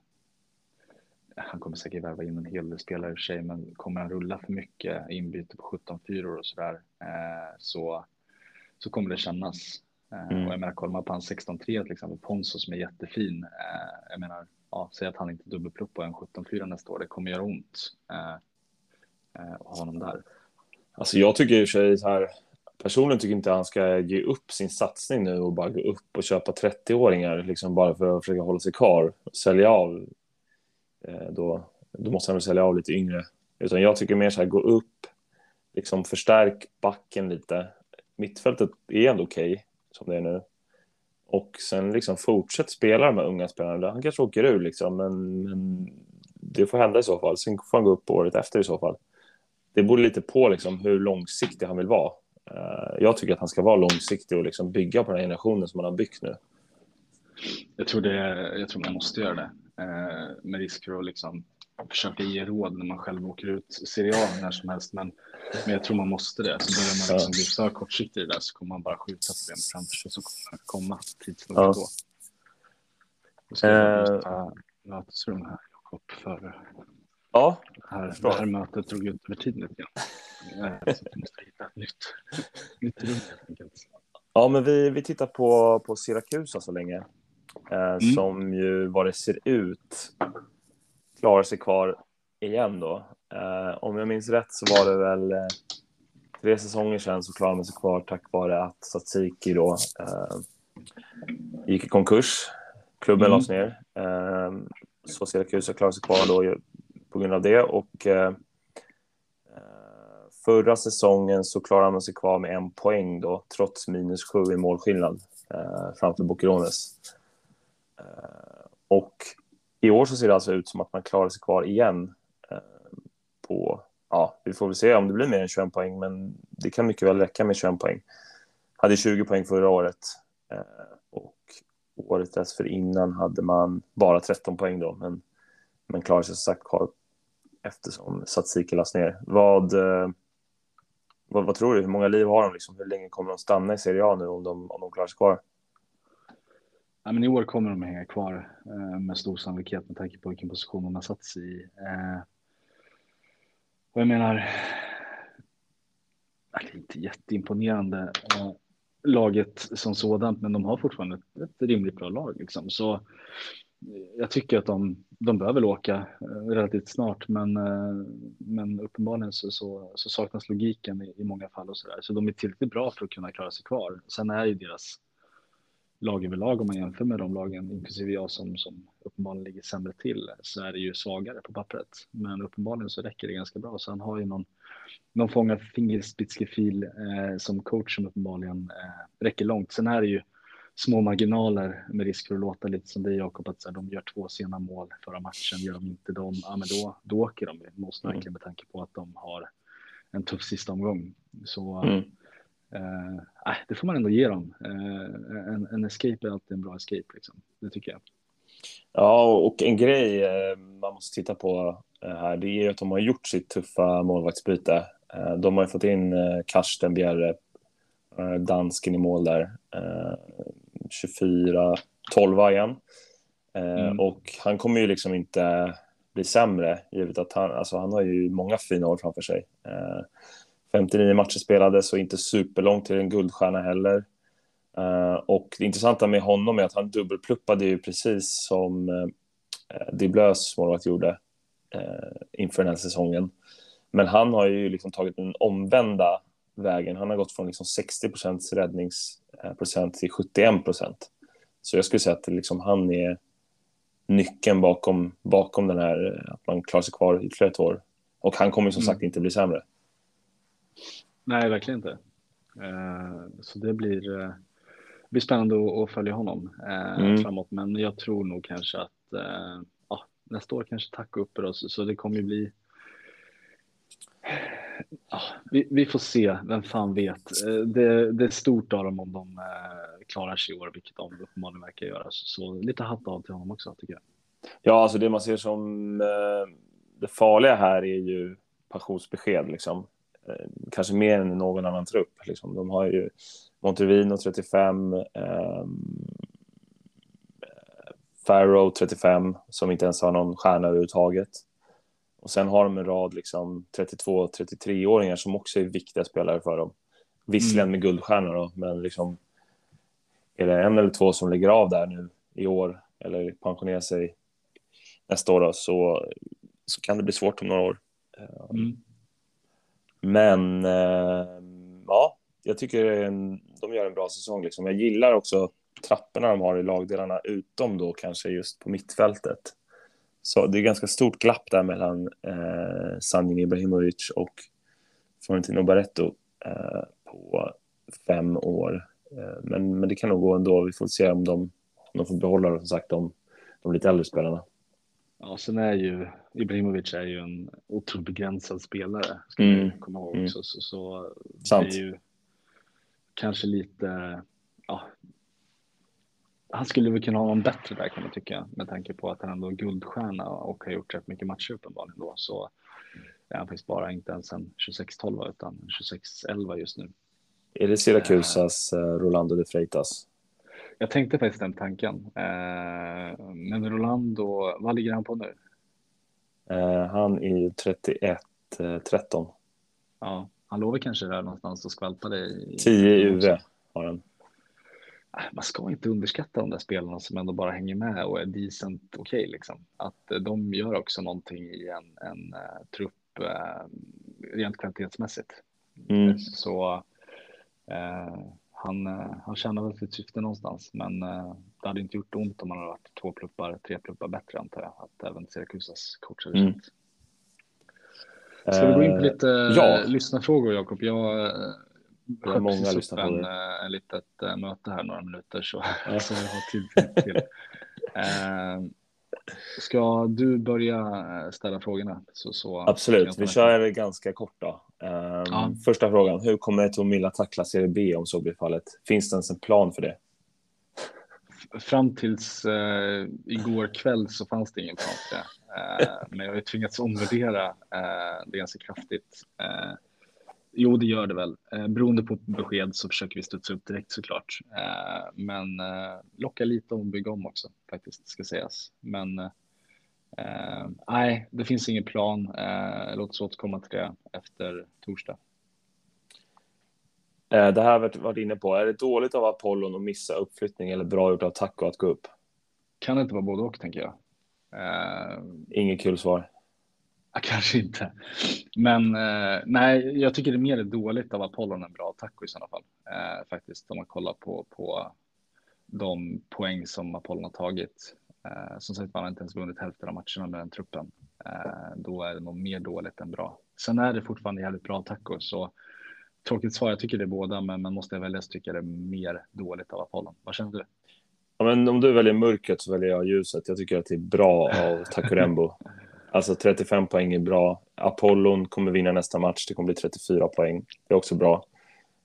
A: han kommer säkert värva in en hel del spelare i och för sig, men kommer han rulla för mycket inbyte på 17 fyror och sådär eh, så, så kommer det kännas. Eh, mm. Och jag menar, kollar man på hans 16-3 till exempel, Ponso som är jättefin. Eh, jag menar, ja, säg att han inte dubbelplupp på en 17-4 nästa år, det kommer göra ont eh, eh, att ha honom där.
B: Alltså jag tycker i och för sig så här, personligen tycker inte han ska ge upp sin satsning nu och bara gå upp och köpa 30-åringar liksom bara för att försöka hålla sig kvar. Sälja av Eh, då, då måste han väl sälja av lite yngre. Utan jag tycker mer så här, gå upp, liksom förstärk backen lite. Mittfältet är ändå okej okay, som det är nu. Och sen liksom fortsätt spela de här unga spelarna. Han kanske åker ur liksom, men, men det får hända i så fall. Sen får han gå upp året efter i så fall. Det beror lite på liksom hur långsiktig han vill vara. Eh, jag tycker att han ska vara långsiktig och liksom bygga på den här generationen som han har byggt nu.
A: Jag tror, det, jag tror man måste göra det. Eh, med risk för att liksom försöka ge råd när man själv åker ut Serie A när som helst. Men, men jag tror man måste det. Så börjar man liksom bli för kortsiktig i det där så kommer man bara skjuta problemet framför sig så kommer det komma tids nog ja. då. Då ska jag ta mötesrum här, Jakob, för
B: ja,
A: här, det här mötet drog ut över tiden lite grann. Så jag måste hitta ett nytt, nytt rum helt enkelt.
B: Ja, men vi, vi tittar på, på Siracusa så länge. Eh, mm. som ju vad det ser ut klarar sig kvar igen då. Eh, om jag minns rätt så var det väl eh, tre säsonger sedan så klarade man sig kvar tack vare att Satsiki då gick i konkurs. Klubben mm. lades ner. så Syracuse klarade sig kvar då på grund av det och förra säsongen så klarade man sig kvar med en poäng då, trots minus sju i målskillnad eh, framför Bokerones. Eh, och i år så ser det alltså ut som att man klarar sig kvar igen eh, på, ja, vi får väl se om det blir mer än 21 poäng, men det kan mycket väl räcka med 21 poäng. Hade 20 poäng förra året eh, och året dessförinnan hade man bara 13 poäng då, men, men klarar sig som sagt kvar eftersom Satsiki lades ner. Vad, eh, vad, vad, tror du? Hur många liv har de? Liksom? Hur länge kommer de stanna i Serie A nu om de, om de klarar sig kvar?
A: Ja, men I år kommer de hänga kvar eh, med stor sannolikhet med tanke på vilken position de har satt sig i. Eh, och jag menar, det är inte jätteimponerande eh, laget som sådant, men de har fortfarande ett, ett rimligt bra lag. Liksom. Så eh, jag tycker att de, de bör väl åka eh, relativt snart, men, eh, men uppenbarligen så, så, så saknas logiken i, i, många fall och så där. Så de är tillräckligt bra för att kunna klara sig kvar. Sen är ju deras lag överlag om man jämför med de lagen, inklusive jag som, som uppenbarligen ligger sämre till, så är det ju svagare på pappret. Men uppenbarligen så räcker det ganska bra. Så han har ju någon, någon fånga fingerspitzgefühl eh, som coach som uppenbarligen eh, räcker långt. Sen är det ju små marginaler med risk för att låta lite som det Jakob, att så här, de gör två sena mål förra matchen, gör de inte dem, ja men då, då åker de måste mm. verkligen med tanke på att de har en tuff sista omgång. Så mm. Eh, det får man ändå ge dem. Eh, en, en escape är alltid en bra escape, liksom. det tycker jag.
B: Ja, och en grej eh, man måste titta på eh, här, det är att de har gjort sitt tuffa målvaktsbyte. Eh, de har fått in Karsten Bjerre, dansken i mål där. 24, tolva igen. Mm. Och han kommer ju liksom inte bli sämre, givet att han, alltså han har ju många fina år framför sig. 59 matcher spelade, så inte superlångt till en guldstjärna heller. Och det intressanta med honom är att han dubbelpluppade ju precis som Diblös målvakt gjorde inför den här säsongen. Men han har ju liksom tagit den omvända vägen. Han har gått från liksom 60% räddningsprocent till 71 procent. Så jag skulle säga att liksom han är nyckeln bakom, bakom den här, att man klarar sig kvar ytterligare ett år. Och han kommer som mm. sagt inte bli sämre.
A: Nej, verkligen inte. Uh, så det blir, uh, blir spännande att, följa honom uh, mm. framåt. Men jag tror nog kanske att nästa år kanske Taco uppe då, så, så det kommer ju bli Ja, vi, vi, får se, vem fan vet. Eh, det, det är stort av dem om de eh, klarar sig i år, vilket de uppenbarligen verkar göra. Så lite hatt av till honom också, tycker jag.
B: Ja, alltså det man ser som eh, det farliga här är ju pensionsbesked, liksom. Kanske mer än någon annan trupp. Liksom. De har ju Montervino 35, eh, Farrow 35, som inte ens har någon stjärna överhuvudtaget. Och sen har de en rad liksom 32-33-åringar som också är viktiga spelare för dem. Visserligen mm. med guldstjärnor då, men liksom är det en eller två som lägger av där nu i år eller pensionerar sig nästa år då, så, så kan det bli svårt om några år. Mm. Men eh, ja, jag tycker de gör en bra säsong. Liksom. Jag gillar också trapporna de har i lagdelarna, utom då kanske just på mittfältet. Så det är ganska stort glapp där mellan eh, Sanjin Ibrahimovic och Florentino Barretto eh, på fem år. Eh, men, men det kan nog gå ändå. Vi får se om de, om de får behålla som sagt, de, de lite äldre spelarna.
A: Ja, sen är ju Ibrahimovic är ju en otroligt begränsad spelare, ska mm. man komma ihåg. Mm. Så, så, så det är ju kanske lite, ja, han skulle väl kunna ha någon bättre där kan man tycka med tanke på att han ändå är guldstjärna och har gjort rätt mycket matcher uppenbarligen då så är han faktiskt bara inte ens en 26-12 utan 26-11 just nu.
B: Är det Syracusas uh, Rolando de Freitas?
A: Jag tänkte faktiskt den tanken. Uh, men Rolando, vad ligger han på nu?
B: Uh, han är 31-13.
A: Ja, han låg kanske där någonstans och skvalpade.
B: I, 10 i UV har han.
A: Äh, man ska inte underskatta de där spelarna som ändå bara hänger med och är decent okej okay, liksom. Att eh, de gör också någonting i en, en uh, trupp uh, rent kvalitetsmässigt. Mm. Så uh, han, han känner väl sitt syfte någonstans, men det hade inte gjort ont om man hade varit två pluppar, tre pluppar bättre antar jag, att även Syrakusas coach hade mm. känt. Ska vi gå in på lite ja. lyssnarfrågor, Jakob? Jag
B: det är många
A: på en, eh, en litet möte här några minuter så, ja. så jag har tid till. äh, ska du börja ställa frågorna? Så, så
B: Absolut, vi kör ganska kort då. Um, ja. Första frågan, hur kommer Tomilla tackla Serie B om så blir fallet? Finns det ens en plan för det?
A: Fram tills uh, igår kväll så fanns det ingen plan för det. Uh, men jag har tvingats omvärdera uh, det ganska kraftigt. Jo, det gör det väl. Eh, beroende på besked så försöker vi studsa upp direkt såklart. Eh, men eh, locka lite om bygga om också faktiskt ska sägas. Men eh, nej, det finns ingen plan. Eh, låt oss återkomma till det efter torsdag.
B: Eh, det här har vi varit inne på. Är det dåligt av Apollon att missa uppflyttning eller bra gjort av Taco att gå upp?
A: Kan det inte vara både och tänker jag.
B: Eh, Inget kul svar.
A: Kanske inte. Men eh, nej, jag tycker det är mer dåligt av Apollon än bra taco i sådana fall. Eh, faktiskt om man kollar på, på de poäng som Apollon har tagit. Eh, som sagt, man har inte ens vunnit hälften av matcherna med den truppen. Eh, då är det nog mer dåligt än bra. Sen är det fortfarande jävligt bra taco, så tråkigt svar. Jag tycker det är båda, men man måste välja så tycker jag det är mer dåligt av Apollon. Vad känner du?
B: Ja, men om du väljer mörkret så väljer jag ljuset. Jag tycker att det är bra av Takurembo. Alltså 35 poäng är bra. Apollon kommer vinna nästa match. Det kommer bli 34 poäng. Det är också bra,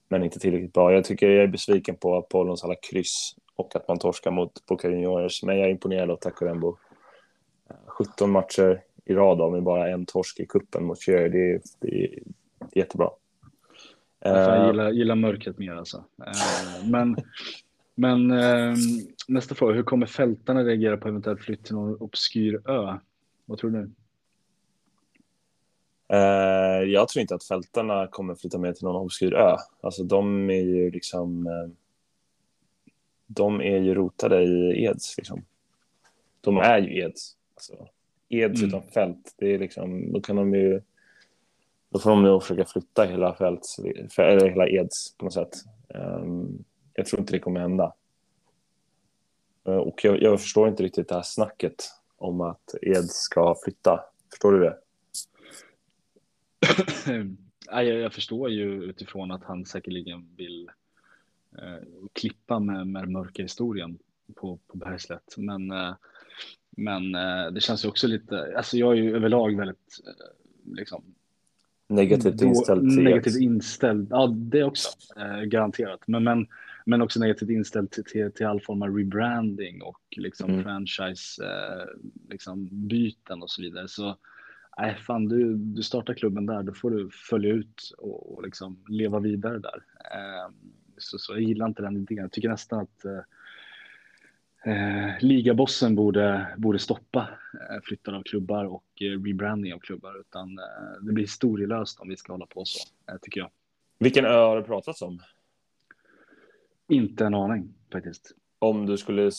B: men inte tillräckligt bra. Jag tycker jag är besviken på Apollons alla kryss och att man torskar mot Boca Juniors. Men jag är imponerad av Takurembo. 17 matcher i rad med bara en torsk i kuppen mot Cherry. Det är, det är jättebra.
A: Jag gillar, gillar mörkret mer alltså. Eh, men Men eh, nästa fråga, hur kommer fältarna reagera på eventuellt flytt till någon obskyr ö? Vad tror du?
B: Eh, jag tror inte att fältarna kommer flytta med till någon obskyr ö. Alltså de är ju liksom... Eh, de är ju rotade i Eds liksom. De är ju Eds. Alltså, Eds mm. utan fält, det är liksom, då kan de ju... Då får de nog försöka flytta hela fält, eller hela Eds på något sätt. Um, jag tror inte det kommer hända. Uh, och jag, jag, förstår inte riktigt det här snacket om att Eds ska flytta. Förstår du det?
A: jag, jag förstår ju utifrån att han säkerligen vill eh, klippa med, med mörka historien på, på Bergslätt. Men, eh, men eh, det känns ju också lite, alltså jag är ju överlag väldigt liksom,
B: negativt inställd
A: Negativt inställd, ja det också, garanterat. Men, men, men också negativt inställd till, till, till all form av rebranding och liksom mm. franchise eh, liksom byten och så vidare. Så nej, fan du, du startar klubben där, då får du följa ut och, och liksom leva vidare där. Eh, så, så jag gillar inte den idén. Jag tycker nästan att eh, eh, ligabossen borde, borde stoppa eh, flyttar av klubbar och eh, rebranding av klubbar. Utan eh, det blir historielöst om vi ska hålla på så, eh, tycker jag.
B: Vilken ö har det pratats om?
A: Inte en aning faktiskt.
B: Om du skulle,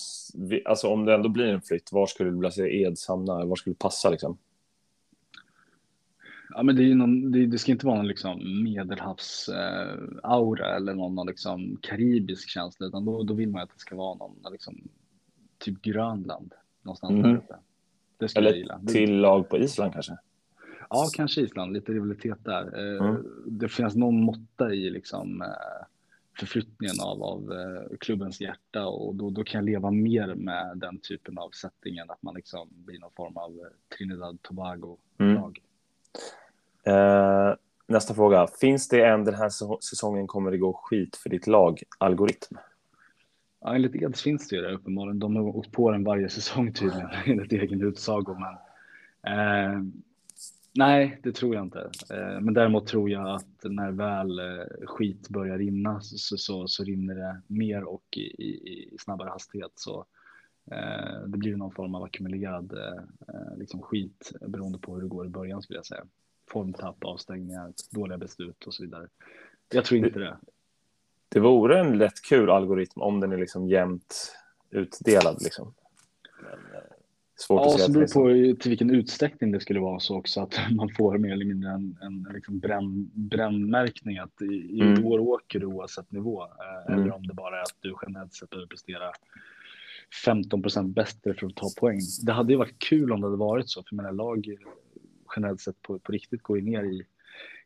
B: alltså om det ändå blir en flytt, var skulle du vilja se Eds hamna? Var skulle det passa liksom?
A: Ja, men det, är någon, det, det, ska inte vara någon liksom medelhavsaura eh, eller någon, någon liksom karibisk känsla, utan då, då vill man att det ska vara någon liksom, typ Grönland någonstans mm. där uppe.
B: Det skulle eller jag gilla. till lag på Island kanske?
A: Ja, kanske Island, lite rivalitet där. Eh, mm. Det finns någon måtta i liksom eh, förflyttningen av, av eh, klubbens hjärta och då, då kan jag leva mer med den typen av settingen, att man liksom blir någon form av Trinidad Tobago-lag. Mm.
B: Eh, nästa fråga. Finns det en den här säsongen kommer det gå skit för ditt lag, algoritm?
A: Ja, enligt Eds finns det ju det uppenbarligen. De har åkt på den varje säsong tydligen, enligt egen utsago. Men, eh, nej, det tror jag inte. Eh, men däremot tror jag att när väl eh, skit börjar rinna så, så, så rinner det mer och i, i, i snabbare hastighet. Så eh, det blir någon form av ackumulerad eh, eh, liksom skit beroende på hur det går i början skulle jag säga formtapp, avstängningar, dåliga beslut och så vidare. Jag tror inte det.
B: Det vore en lätt kul algoritm om den är liksom jämnt utdelad. Liksom.
A: Svårt ja, att så beror på till vilken utsträckning det skulle vara så också att man får mer eller mindre en, en liksom bränn, brännmärkning att i, i mm. år åker du oavsett nivå. Eh, mm. Eller om det bara är att du generellt sett behöver prestera 15 procent bättre för att ta poäng. Det hade ju varit kul om det hade varit så, för mina lag generellt sett på, på riktigt går ju ner i,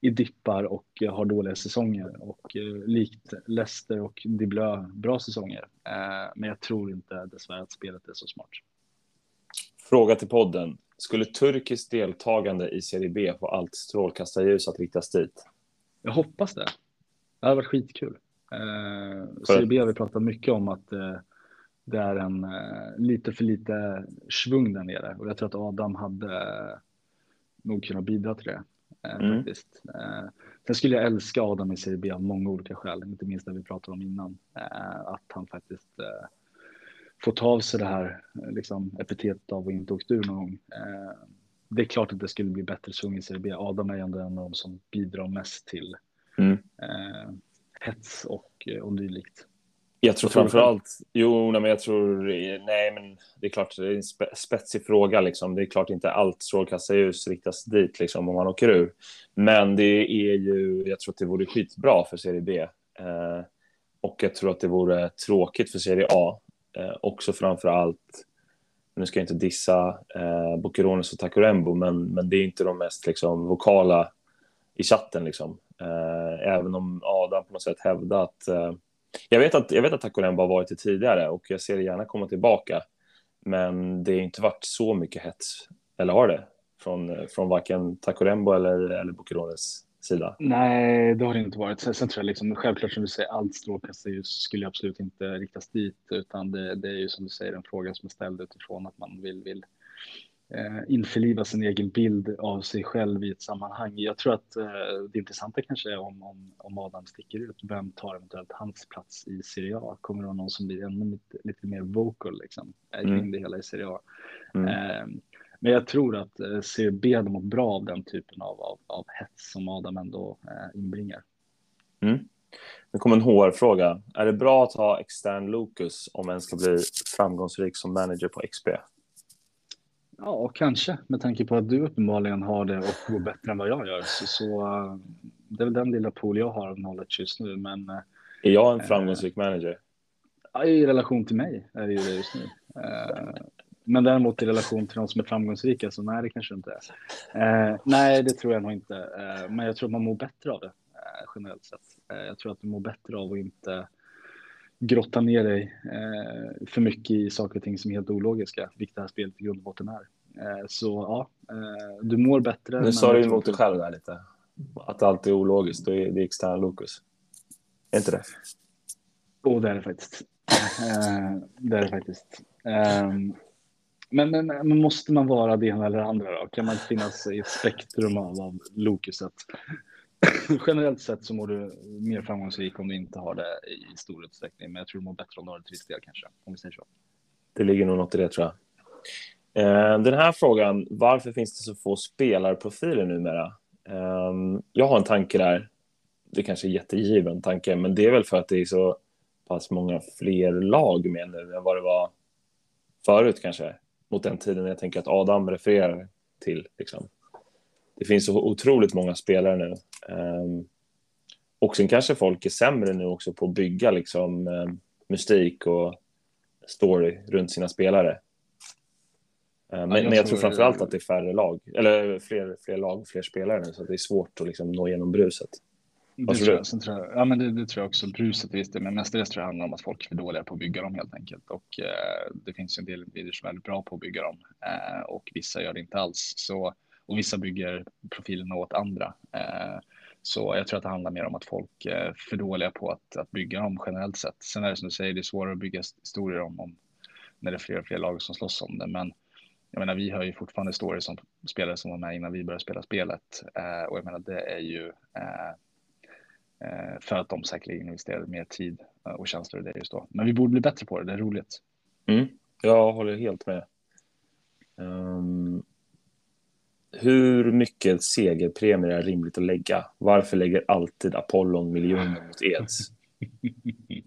A: i dippar och har dåliga säsonger och eh, likt Leicester och Diblö bra säsonger. Eh, men jag tror inte dessvärre att spelet är så smart.
B: Fråga till podden. Skulle turkiskt deltagande i Serie B få allt strålkastarljus att riktas dit?
A: Jag hoppas det. Det hade varit skitkul. Eh, Serie B har vi pratat mycket om att eh, det är en eh, lite för lite svung där nere och jag tror att Adam hade nog kunna bidra till det. Eh, mm. faktiskt. Eh, sen skulle jag älska Adam i Serie B av många olika skäl, inte minst det vi pratade om innan. Eh, att han faktiskt eh, ta av sig det här liksom, epitetet av att inte åkt ur någon gång. Eh, det är klart att det skulle bli bättre svung i Serie B. Adam är ändå en av de som bidrar mest till mm. Eh, hets och, och dylikt.
B: Jag tror framförallt, jo, nej, men jag tror, nej men det är klart, det är en spe, spetsig fråga liksom. Det är klart inte allt strålkastarljus riktas dit liksom om man åker ur. Men det är ju, jag tror att det vore skitbra för Serie B. Eh, och jag tror att det vore tråkigt för Serie A. Eh, också framför allt, nu ska jag inte dissa eh, Bokerones och Takurembo, men, men det är inte de mest liksom, vokala i chatten liksom. Eh, även om Adam på något sätt hävdar att eh, jag vet att, jag vet att Takurembo har varit det tidigare och jag ser det gärna komma tillbaka. Men det har inte varit så mycket hets, eller har det? Från, eh, från varken Takurembo eller, eller Bokerones sida?
A: Nej, det har det inte varit. Sen, sen tror jag liksom, självklart som du säger, allt strålkastarljus skulle absolut inte riktas dit, utan det, det, är ju som du säger en fråga som är ställd utifrån att man vill, vill eh, införliva sin egen bild av sig själv i ett sammanhang. Jag tror att eh, det intressanta kanske är om, om, om Adam sticker ut. Vem tar eventuellt hans plats i Serie A? Kommer det vara någon som blir ännu lite, lite mer vocal liksom, kring mm. det hela i Serie A? Mm. Eh, men jag tror att eh, Serie B hade mått bra av den typen av, av, av hets som Adam ändå eh, inbringar.
B: Mm. Nu kommer en HR-fråga. Är det bra att ha extern Lucas om en ska bli framgångsrik som manager på XP?
A: Ja, kanske med tanke på att du uppenbarligen har det och går bättre än vad jag gör. Så, så det är väl den lilla pool jag har av knowledge just nu. Men,
B: är jag en eh, framgångsrik eh, manager?
A: I relation till mig är det ju det just nu. Eh, men däremot i relation till de som är framgångsrika så nej, det kanske inte är. Eh, nej, det tror jag nog inte. Eh, men jag tror man mår bättre av det eh, generellt sett. jag tror att du mår bättre av att inte grotta ner dig eh, för mycket i saker och ting som är helt ologiska, vilket det här spelet i grund och botten är. Eh, så ja, eh, du mår bättre.
B: Nu sa du emot dig själv där lite. Att allt är ologiskt och det är extern lokus. Är inte det?
A: oh, det är det faktiskt. Eh, det är det faktiskt. Ehm, men, men, men, måste man vara det ena eller andra då? Kan man inte finnas i ett spektrum av, av lokuset? generellt sett så mår du mer framgångsrik om du inte har det i stor utsträckning. Men jag tror du mår bättre om du har det till viss del kanske, om vi säger så.
B: Det ligger nog något i det tror jag. Eh, den här frågan, varför finns det så få spelarprofiler numera? Ehm, jag har en tanke där. Det kanske är jättegiven tanke, men det är väl för att det är så pass många fler lag med nu än vad det var förut kanske. Mot den tiden jag tänker att Adam refererar till. Liksom det finns så otroligt många spelare nu. Um, och sen kanske folk är sämre nu också på att bygga liksom, um, mystik och story runt sina spelare. Men, jag men, jag tror, tror framför allt att det är färre lag, eller fler, fler lag, fler spelare nu, så det är svårt att liksom, nå igenom bruset.
A: Det tror, jag, tror jag, ja, men det, det, tror jag också. Bruset visst, men mestadels tror jag handlar om att folk är för dåliga på att bygga dem helt enkelt. Och eh, det finns en del individer som är väldigt bra på att bygga dem eh, och vissa gör det inte alls. Så och vissa bygger profilerna åt andra. Eh, så jag tror att det handlar mer om att folk är för dåliga på att, att bygga dem generellt sett. Sen är det som du säger, det är svårare att bygga historier om, om när det är fler och fler lag som slåss om det. Men jag menar, vi hör ju fortfarande stories som spelare som var med innan vi började spela spelet. Eh, och jag menar, det är ju eh, eh för att de säkerligen investerade mer tid och känslor i det just då. Men vi borde bli bättre på det, det är roligt.
B: Mm, jag håller helt med. Um, hur mycket segerpremier är rimligt att lägga? Varför lägger alltid Apollon miljoner mot Eds?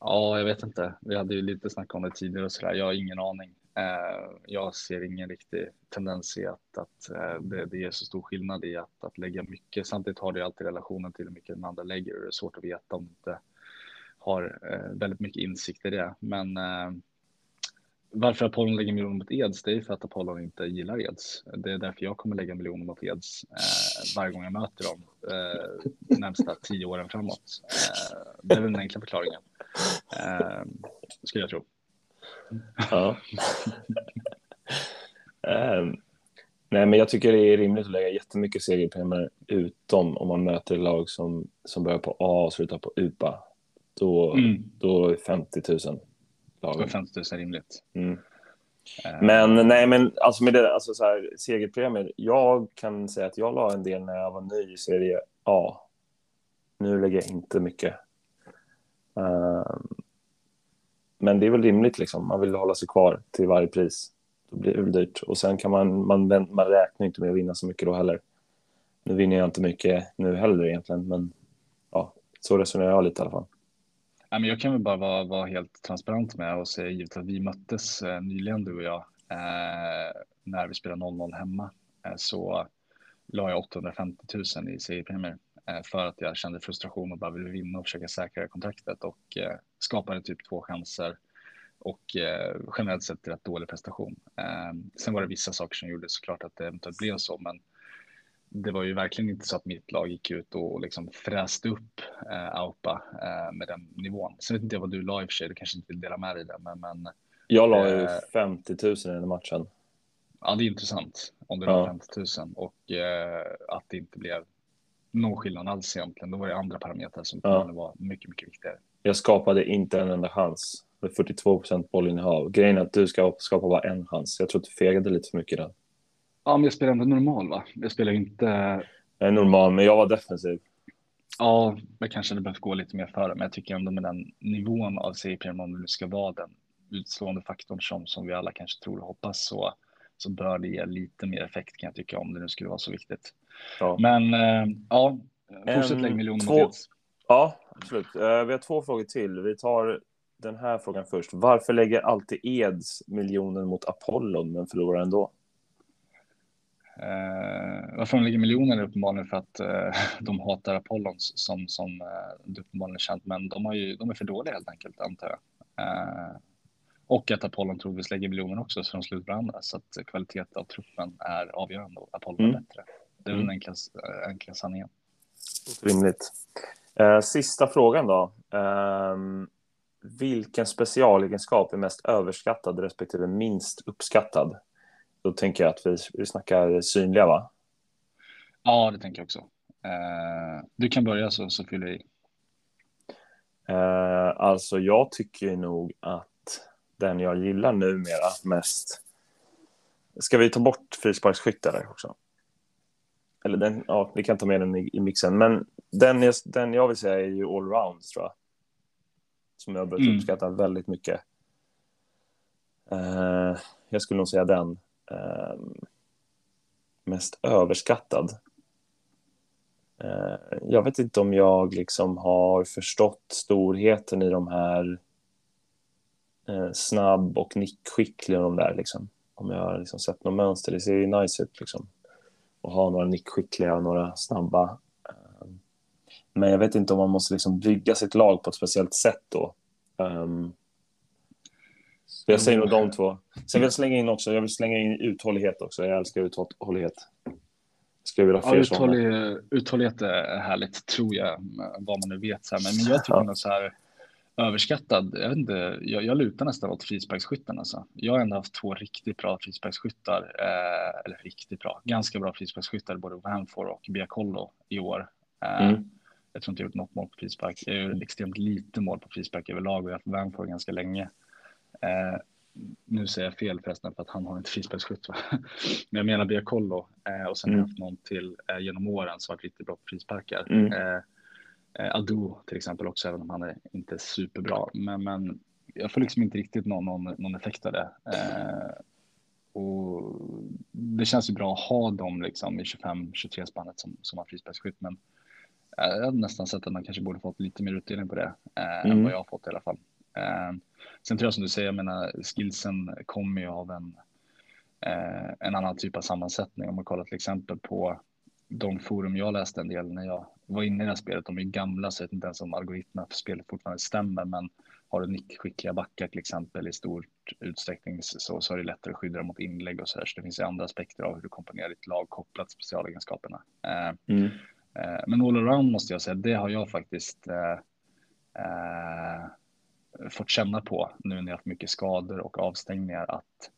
A: ja, jag vet inte. Vi hade ju lite snack om det tidigare och så där. Jag har ingen aning. Eh, jag ser ingen riktig tendens i att, att eh, det, det är så stor skillnad i att, att lägga mycket. Samtidigt har det alltid relationen till hur mycket den andra lägger och det är svårt att veta om det inte har eh, väldigt mycket insikt i det. Men eh, varför Apollon lägger miljoner mot Eds, det är för att Apollon inte gillar Eds. Det är därför jag kommer lägga miljoner mot Eds eh, varje gång jag möter dem eh, närmsta tio åren framåt. Eh, det är den enkla förklaringen, eh, skulle jag tro.
B: Ja. um, nej, men jag tycker det är rimligt att lägga jättemycket segerpremier utom om man möter lag som, som börjar på A och slutar på UPA. Då, mm. då är 50 000
A: lagen. 50 000 rimligt. Mm.
B: Eh. Men nej, men alltså med det, alltså så här, segerpremier. Jag kan säga att jag la en del när jag var ny i Serie A. Nu lägger jag inte mycket. Uh, men det är väl rimligt liksom. Man vill hålla sig kvar till varje pris. Då blir det väl dyrt. Och sen kan man, man, man räknar inte med att vinna så mycket då heller. Nu vinner jag inte mycket nu heller egentligen, men ja, så resonerar jag lite i alla fall
A: men jag kan väl bara vara, vara helt transparent med och säga givet att vi möttes eh, nyligen du och jag eh, när vi spelade 0-0 hemma eh, så la jag 850 000 i seriepremier eh, för att jag kände frustration och bara ville vinna och försöka säkra kontraktet och eh, skapade typ två chanser och eh, generellt sett rätt dålig prestation. sen var det vissa saker som gjorde såklart att det eventuellt blev så, men det var ju verkligen inte så att mitt lag gick ut och liksom fräste upp eh, Aupa eh, med den nivån. Sen vet inte jag vad du la i och för sig, du kanske inte vill dela med dig det, men, men
B: jag la ju eh, 50 000 i den matchen.
A: Ja, det är intressant om du ja. la 50 000 och eh, att det inte blev någon skillnad alls egentligen. Då var det andra parametrar som ja. var mycket, mycket viktigare.
B: Jag skapade inte en enda chans med 42 procent bollinnehav. Grejen är att du ska skapa bara en chans. Jag tror att du fegade lite för mycket där.
A: Ja, men jag spelar ändå normal, va? Jag spelar inte...
B: Jag är normal, men jag var defensiv.
A: Ja, jag kanske hade behövt gå lite mer före, men jag tycker ändå med den nivån av CPM, om det ska vara den utslående faktorn som, som vi alla kanske tror och hoppas, så, så bör det ge lite mer effekt kan jag tycka, om det nu skulle vara så viktigt. Ja. Men äh, ja, fortsätt lägga miljoner två... mot
B: Ja, absolut. Uh, vi har två frågor till. Vi tar den här frågan först. Varför lägger alltid Eds miljonen mot Apollon men förlorar ändå?
A: Uh, varför de lägger miljoner är uppenbarligen för att uh, de hatar Apollon som, som uh, det uppenbarligen är känt, men de, har ju, de är för dåliga helt enkelt antar jag. Uh, och att Apollon troligtvis lägger miljoner också så de slutar varandra så att kvalitet av truppen är avgörande och Apollon mm. är bättre. Det är mm. den enkla, enkla sanningen.
B: Rimligt. Eh, sista frågan då. Eh, vilken specialegenskap är mest överskattad respektive minst uppskattad? Då tänker jag att vi, vi snackar synliga, va?
A: Ja, det tänker jag också. Eh, du kan börja så, så fyller jag i.
B: Eh, alltså, jag tycker nog att den jag gillar numera mest. Ska vi ta bort frisparksskyttar också? Eller den, ja, vi kan ta med den i, i mixen. Men den, är, den jag vill säga är ju allround, tror jag. Som jag har börjat mm. uppskatta väldigt mycket. Uh, jag skulle nog säga den. Uh, mest överskattad. Uh, jag vet inte om jag liksom har förstått storheten i de här eh, snabb och nickskicklig och de där liksom. Om jag har liksom sett något mönster, det ser ju nice ut liksom. Och ha några nickskickliga och några snabba. Men jag vet inte om man måste liksom bygga sitt lag på ett speciellt sätt då. Um, jag säger nog de två. Sen vill jag slänga in också, jag vill slänga in uthållighet också. Jag älskar uthållighet.
A: Skulle vilja ja, uthållig, uthållighet är härligt, tror jag, vad man nu vet. Så här. Men, jag tycker ja. så här, överskattad. Jag, inte, jag, jag lutar nästan åt frisparksskytten. Alltså. Jag har ändå haft två riktigt bra frisparksskyttar, eh, eller riktigt bra, ganska bra frisparksskyttar, både Vanfor och Biacollo i år. Eh, mm. Jag tror inte jag gjort något mål på frispark. Jag gjort extremt lite mål på frispark överlag och jag har haft Vanfor ganska länge. Eh, nu säger jag fel förresten för att han har inte frisparksskytt. Men jag menar Biacollo eh, och sen mm. har jag haft någon till eh, genom åren som varit riktigt bra på frisparkar. Mm. Eh, Eh, Adu till exempel också, även om han är inte superbra. Men, men jag får liksom inte riktigt någon, någon, någon effekt av det. Eh, och det känns ju bra att ha dem liksom i 25-23 spannet som, som har frisparksskytt. Men jag hade nästan sett att man kanske borde fått lite mer utdelning på det eh, mm. än vad jag har fått i alla fall. Eh, sen tror jag som du säger, jag menar skillsen kommer ju av en, eh, en annan typ av sammansättning. Om man kollar till exempel på de forum jag läste en del när jag var inne i det här spelet, de är gamla så jag vet inte ens om algoritmerna för spelet fortfarande stämmer, men har du nickskickliga backar till exempel i stor utsträckning så, så är det lättare att skydda dem mot inlägg och så där. Så det finns ju andra aspekter av hur du komponerar ditt lag kopplat till specialegenskaperna. Eh, mm. Eh, men all around måste jag säga, det har jag faktiskt eh, eh fått känna på nu när jag haft mycket skador och avstängningar att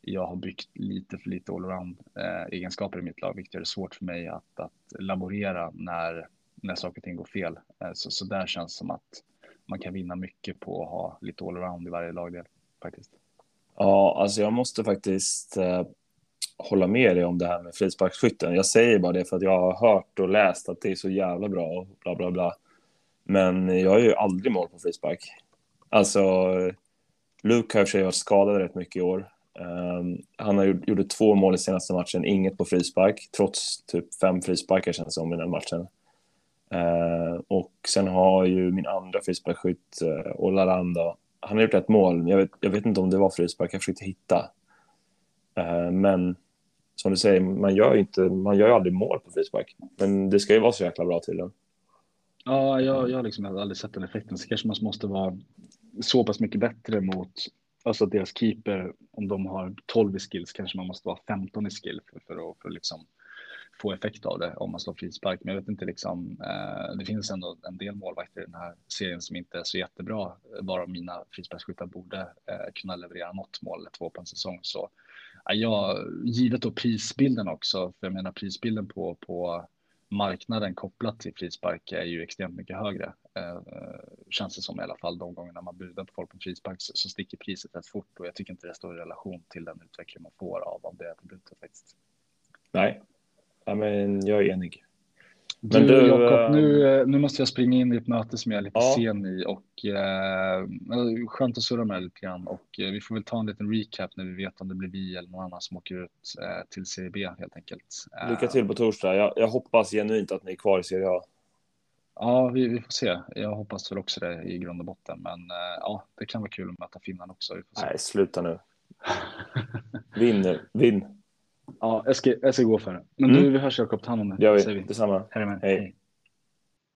A: jag har byggt lite för lite allround eh, egenskaper i mitt lag, vilket gör det svårt för mig att, att laborera när, när saker och ting går fel. Så, så där känns som att man kan vinna mycket på att ha lite allround i varje lagdel faktiskt.
B: Ja, alltså jag måste faktiskt eh, hålla med dig om det här med frisparksskytten. Jag säger bara det för att jag har hört och läst att det är så jävla bra och bla bla bla. Men jag har ju aldrig mål på frispark. Alltså, Luke har i och för sig varit skadad rätt mycket i år. Um, han har gjort, gjorde två mål i senaste matchen, inget på frispark, trots typ fem frisparkar känns det som i den matchen. Uh, och sen har ju min andra frisparksskytt, eh, uh, Olaranda, han har gjort ett mål, jag vet, jag vet inte om det var frispark, jag försökte hitta. Uh, men som du säger, man gör ju inte, man gör ju aldrig mål på frispark. Men det ska ju vara så jäkla bra tydligen.
A: Ja, jag, jag liksom aldrig sett den effekten, så kanske man måste vara så pass mycket bättre mot Alltså deras keeper, om de har 12 i skills kanske man måste vara 15 i skill för, för att för liksom få effekt av det om man slår frispark. Men jag vet inte liksom, eh, det finns ändå en del målvakter i den här serien som inte är så jättebra, bara mina frisparksskyttar borde eh, kunna leverera något mål eller två på en säsong. Så ja, givet då prisbilden också, för jag menar prisbilden på, på marknaden kopplat till frispark är ju extremt mycket högre. Eh, känns det som i alla fall de gångerna man budar på folk på frispark så, så sticker priset rätt fort och jag tycker inte det står i relation till den utveckling man får av, av det attributet faktiskt.
B: Nej, ja, men jag är enig.
A: Men du, du Jakob, nu, nu måste jag springa in i ett möte som jag är lite ja. sen i och eh, skönt att surra med lite grann och eh, vi får väl ta en liten recap när vi vet om det blir vi eller någon annan som åker ut eh, till Serie B helt enkelt.
B: Lycka till på torsdag. Jag, jag, hoppas genuint att ni är kvar i Serie A.
A: Ja, vi, vi, får se. Jag hoppas väl också det i grund och botten, men eh, ja, det kan vara kul att möta Finland också.
B: Nej, sluta nu. Vinn Vinn.
A: Ja, jag ska, jag ska gå för det. Men mm. du, vi hörs Jakob. Ta hand om
B: det. Gör vi. Detsamma.
A: Hej. Hej.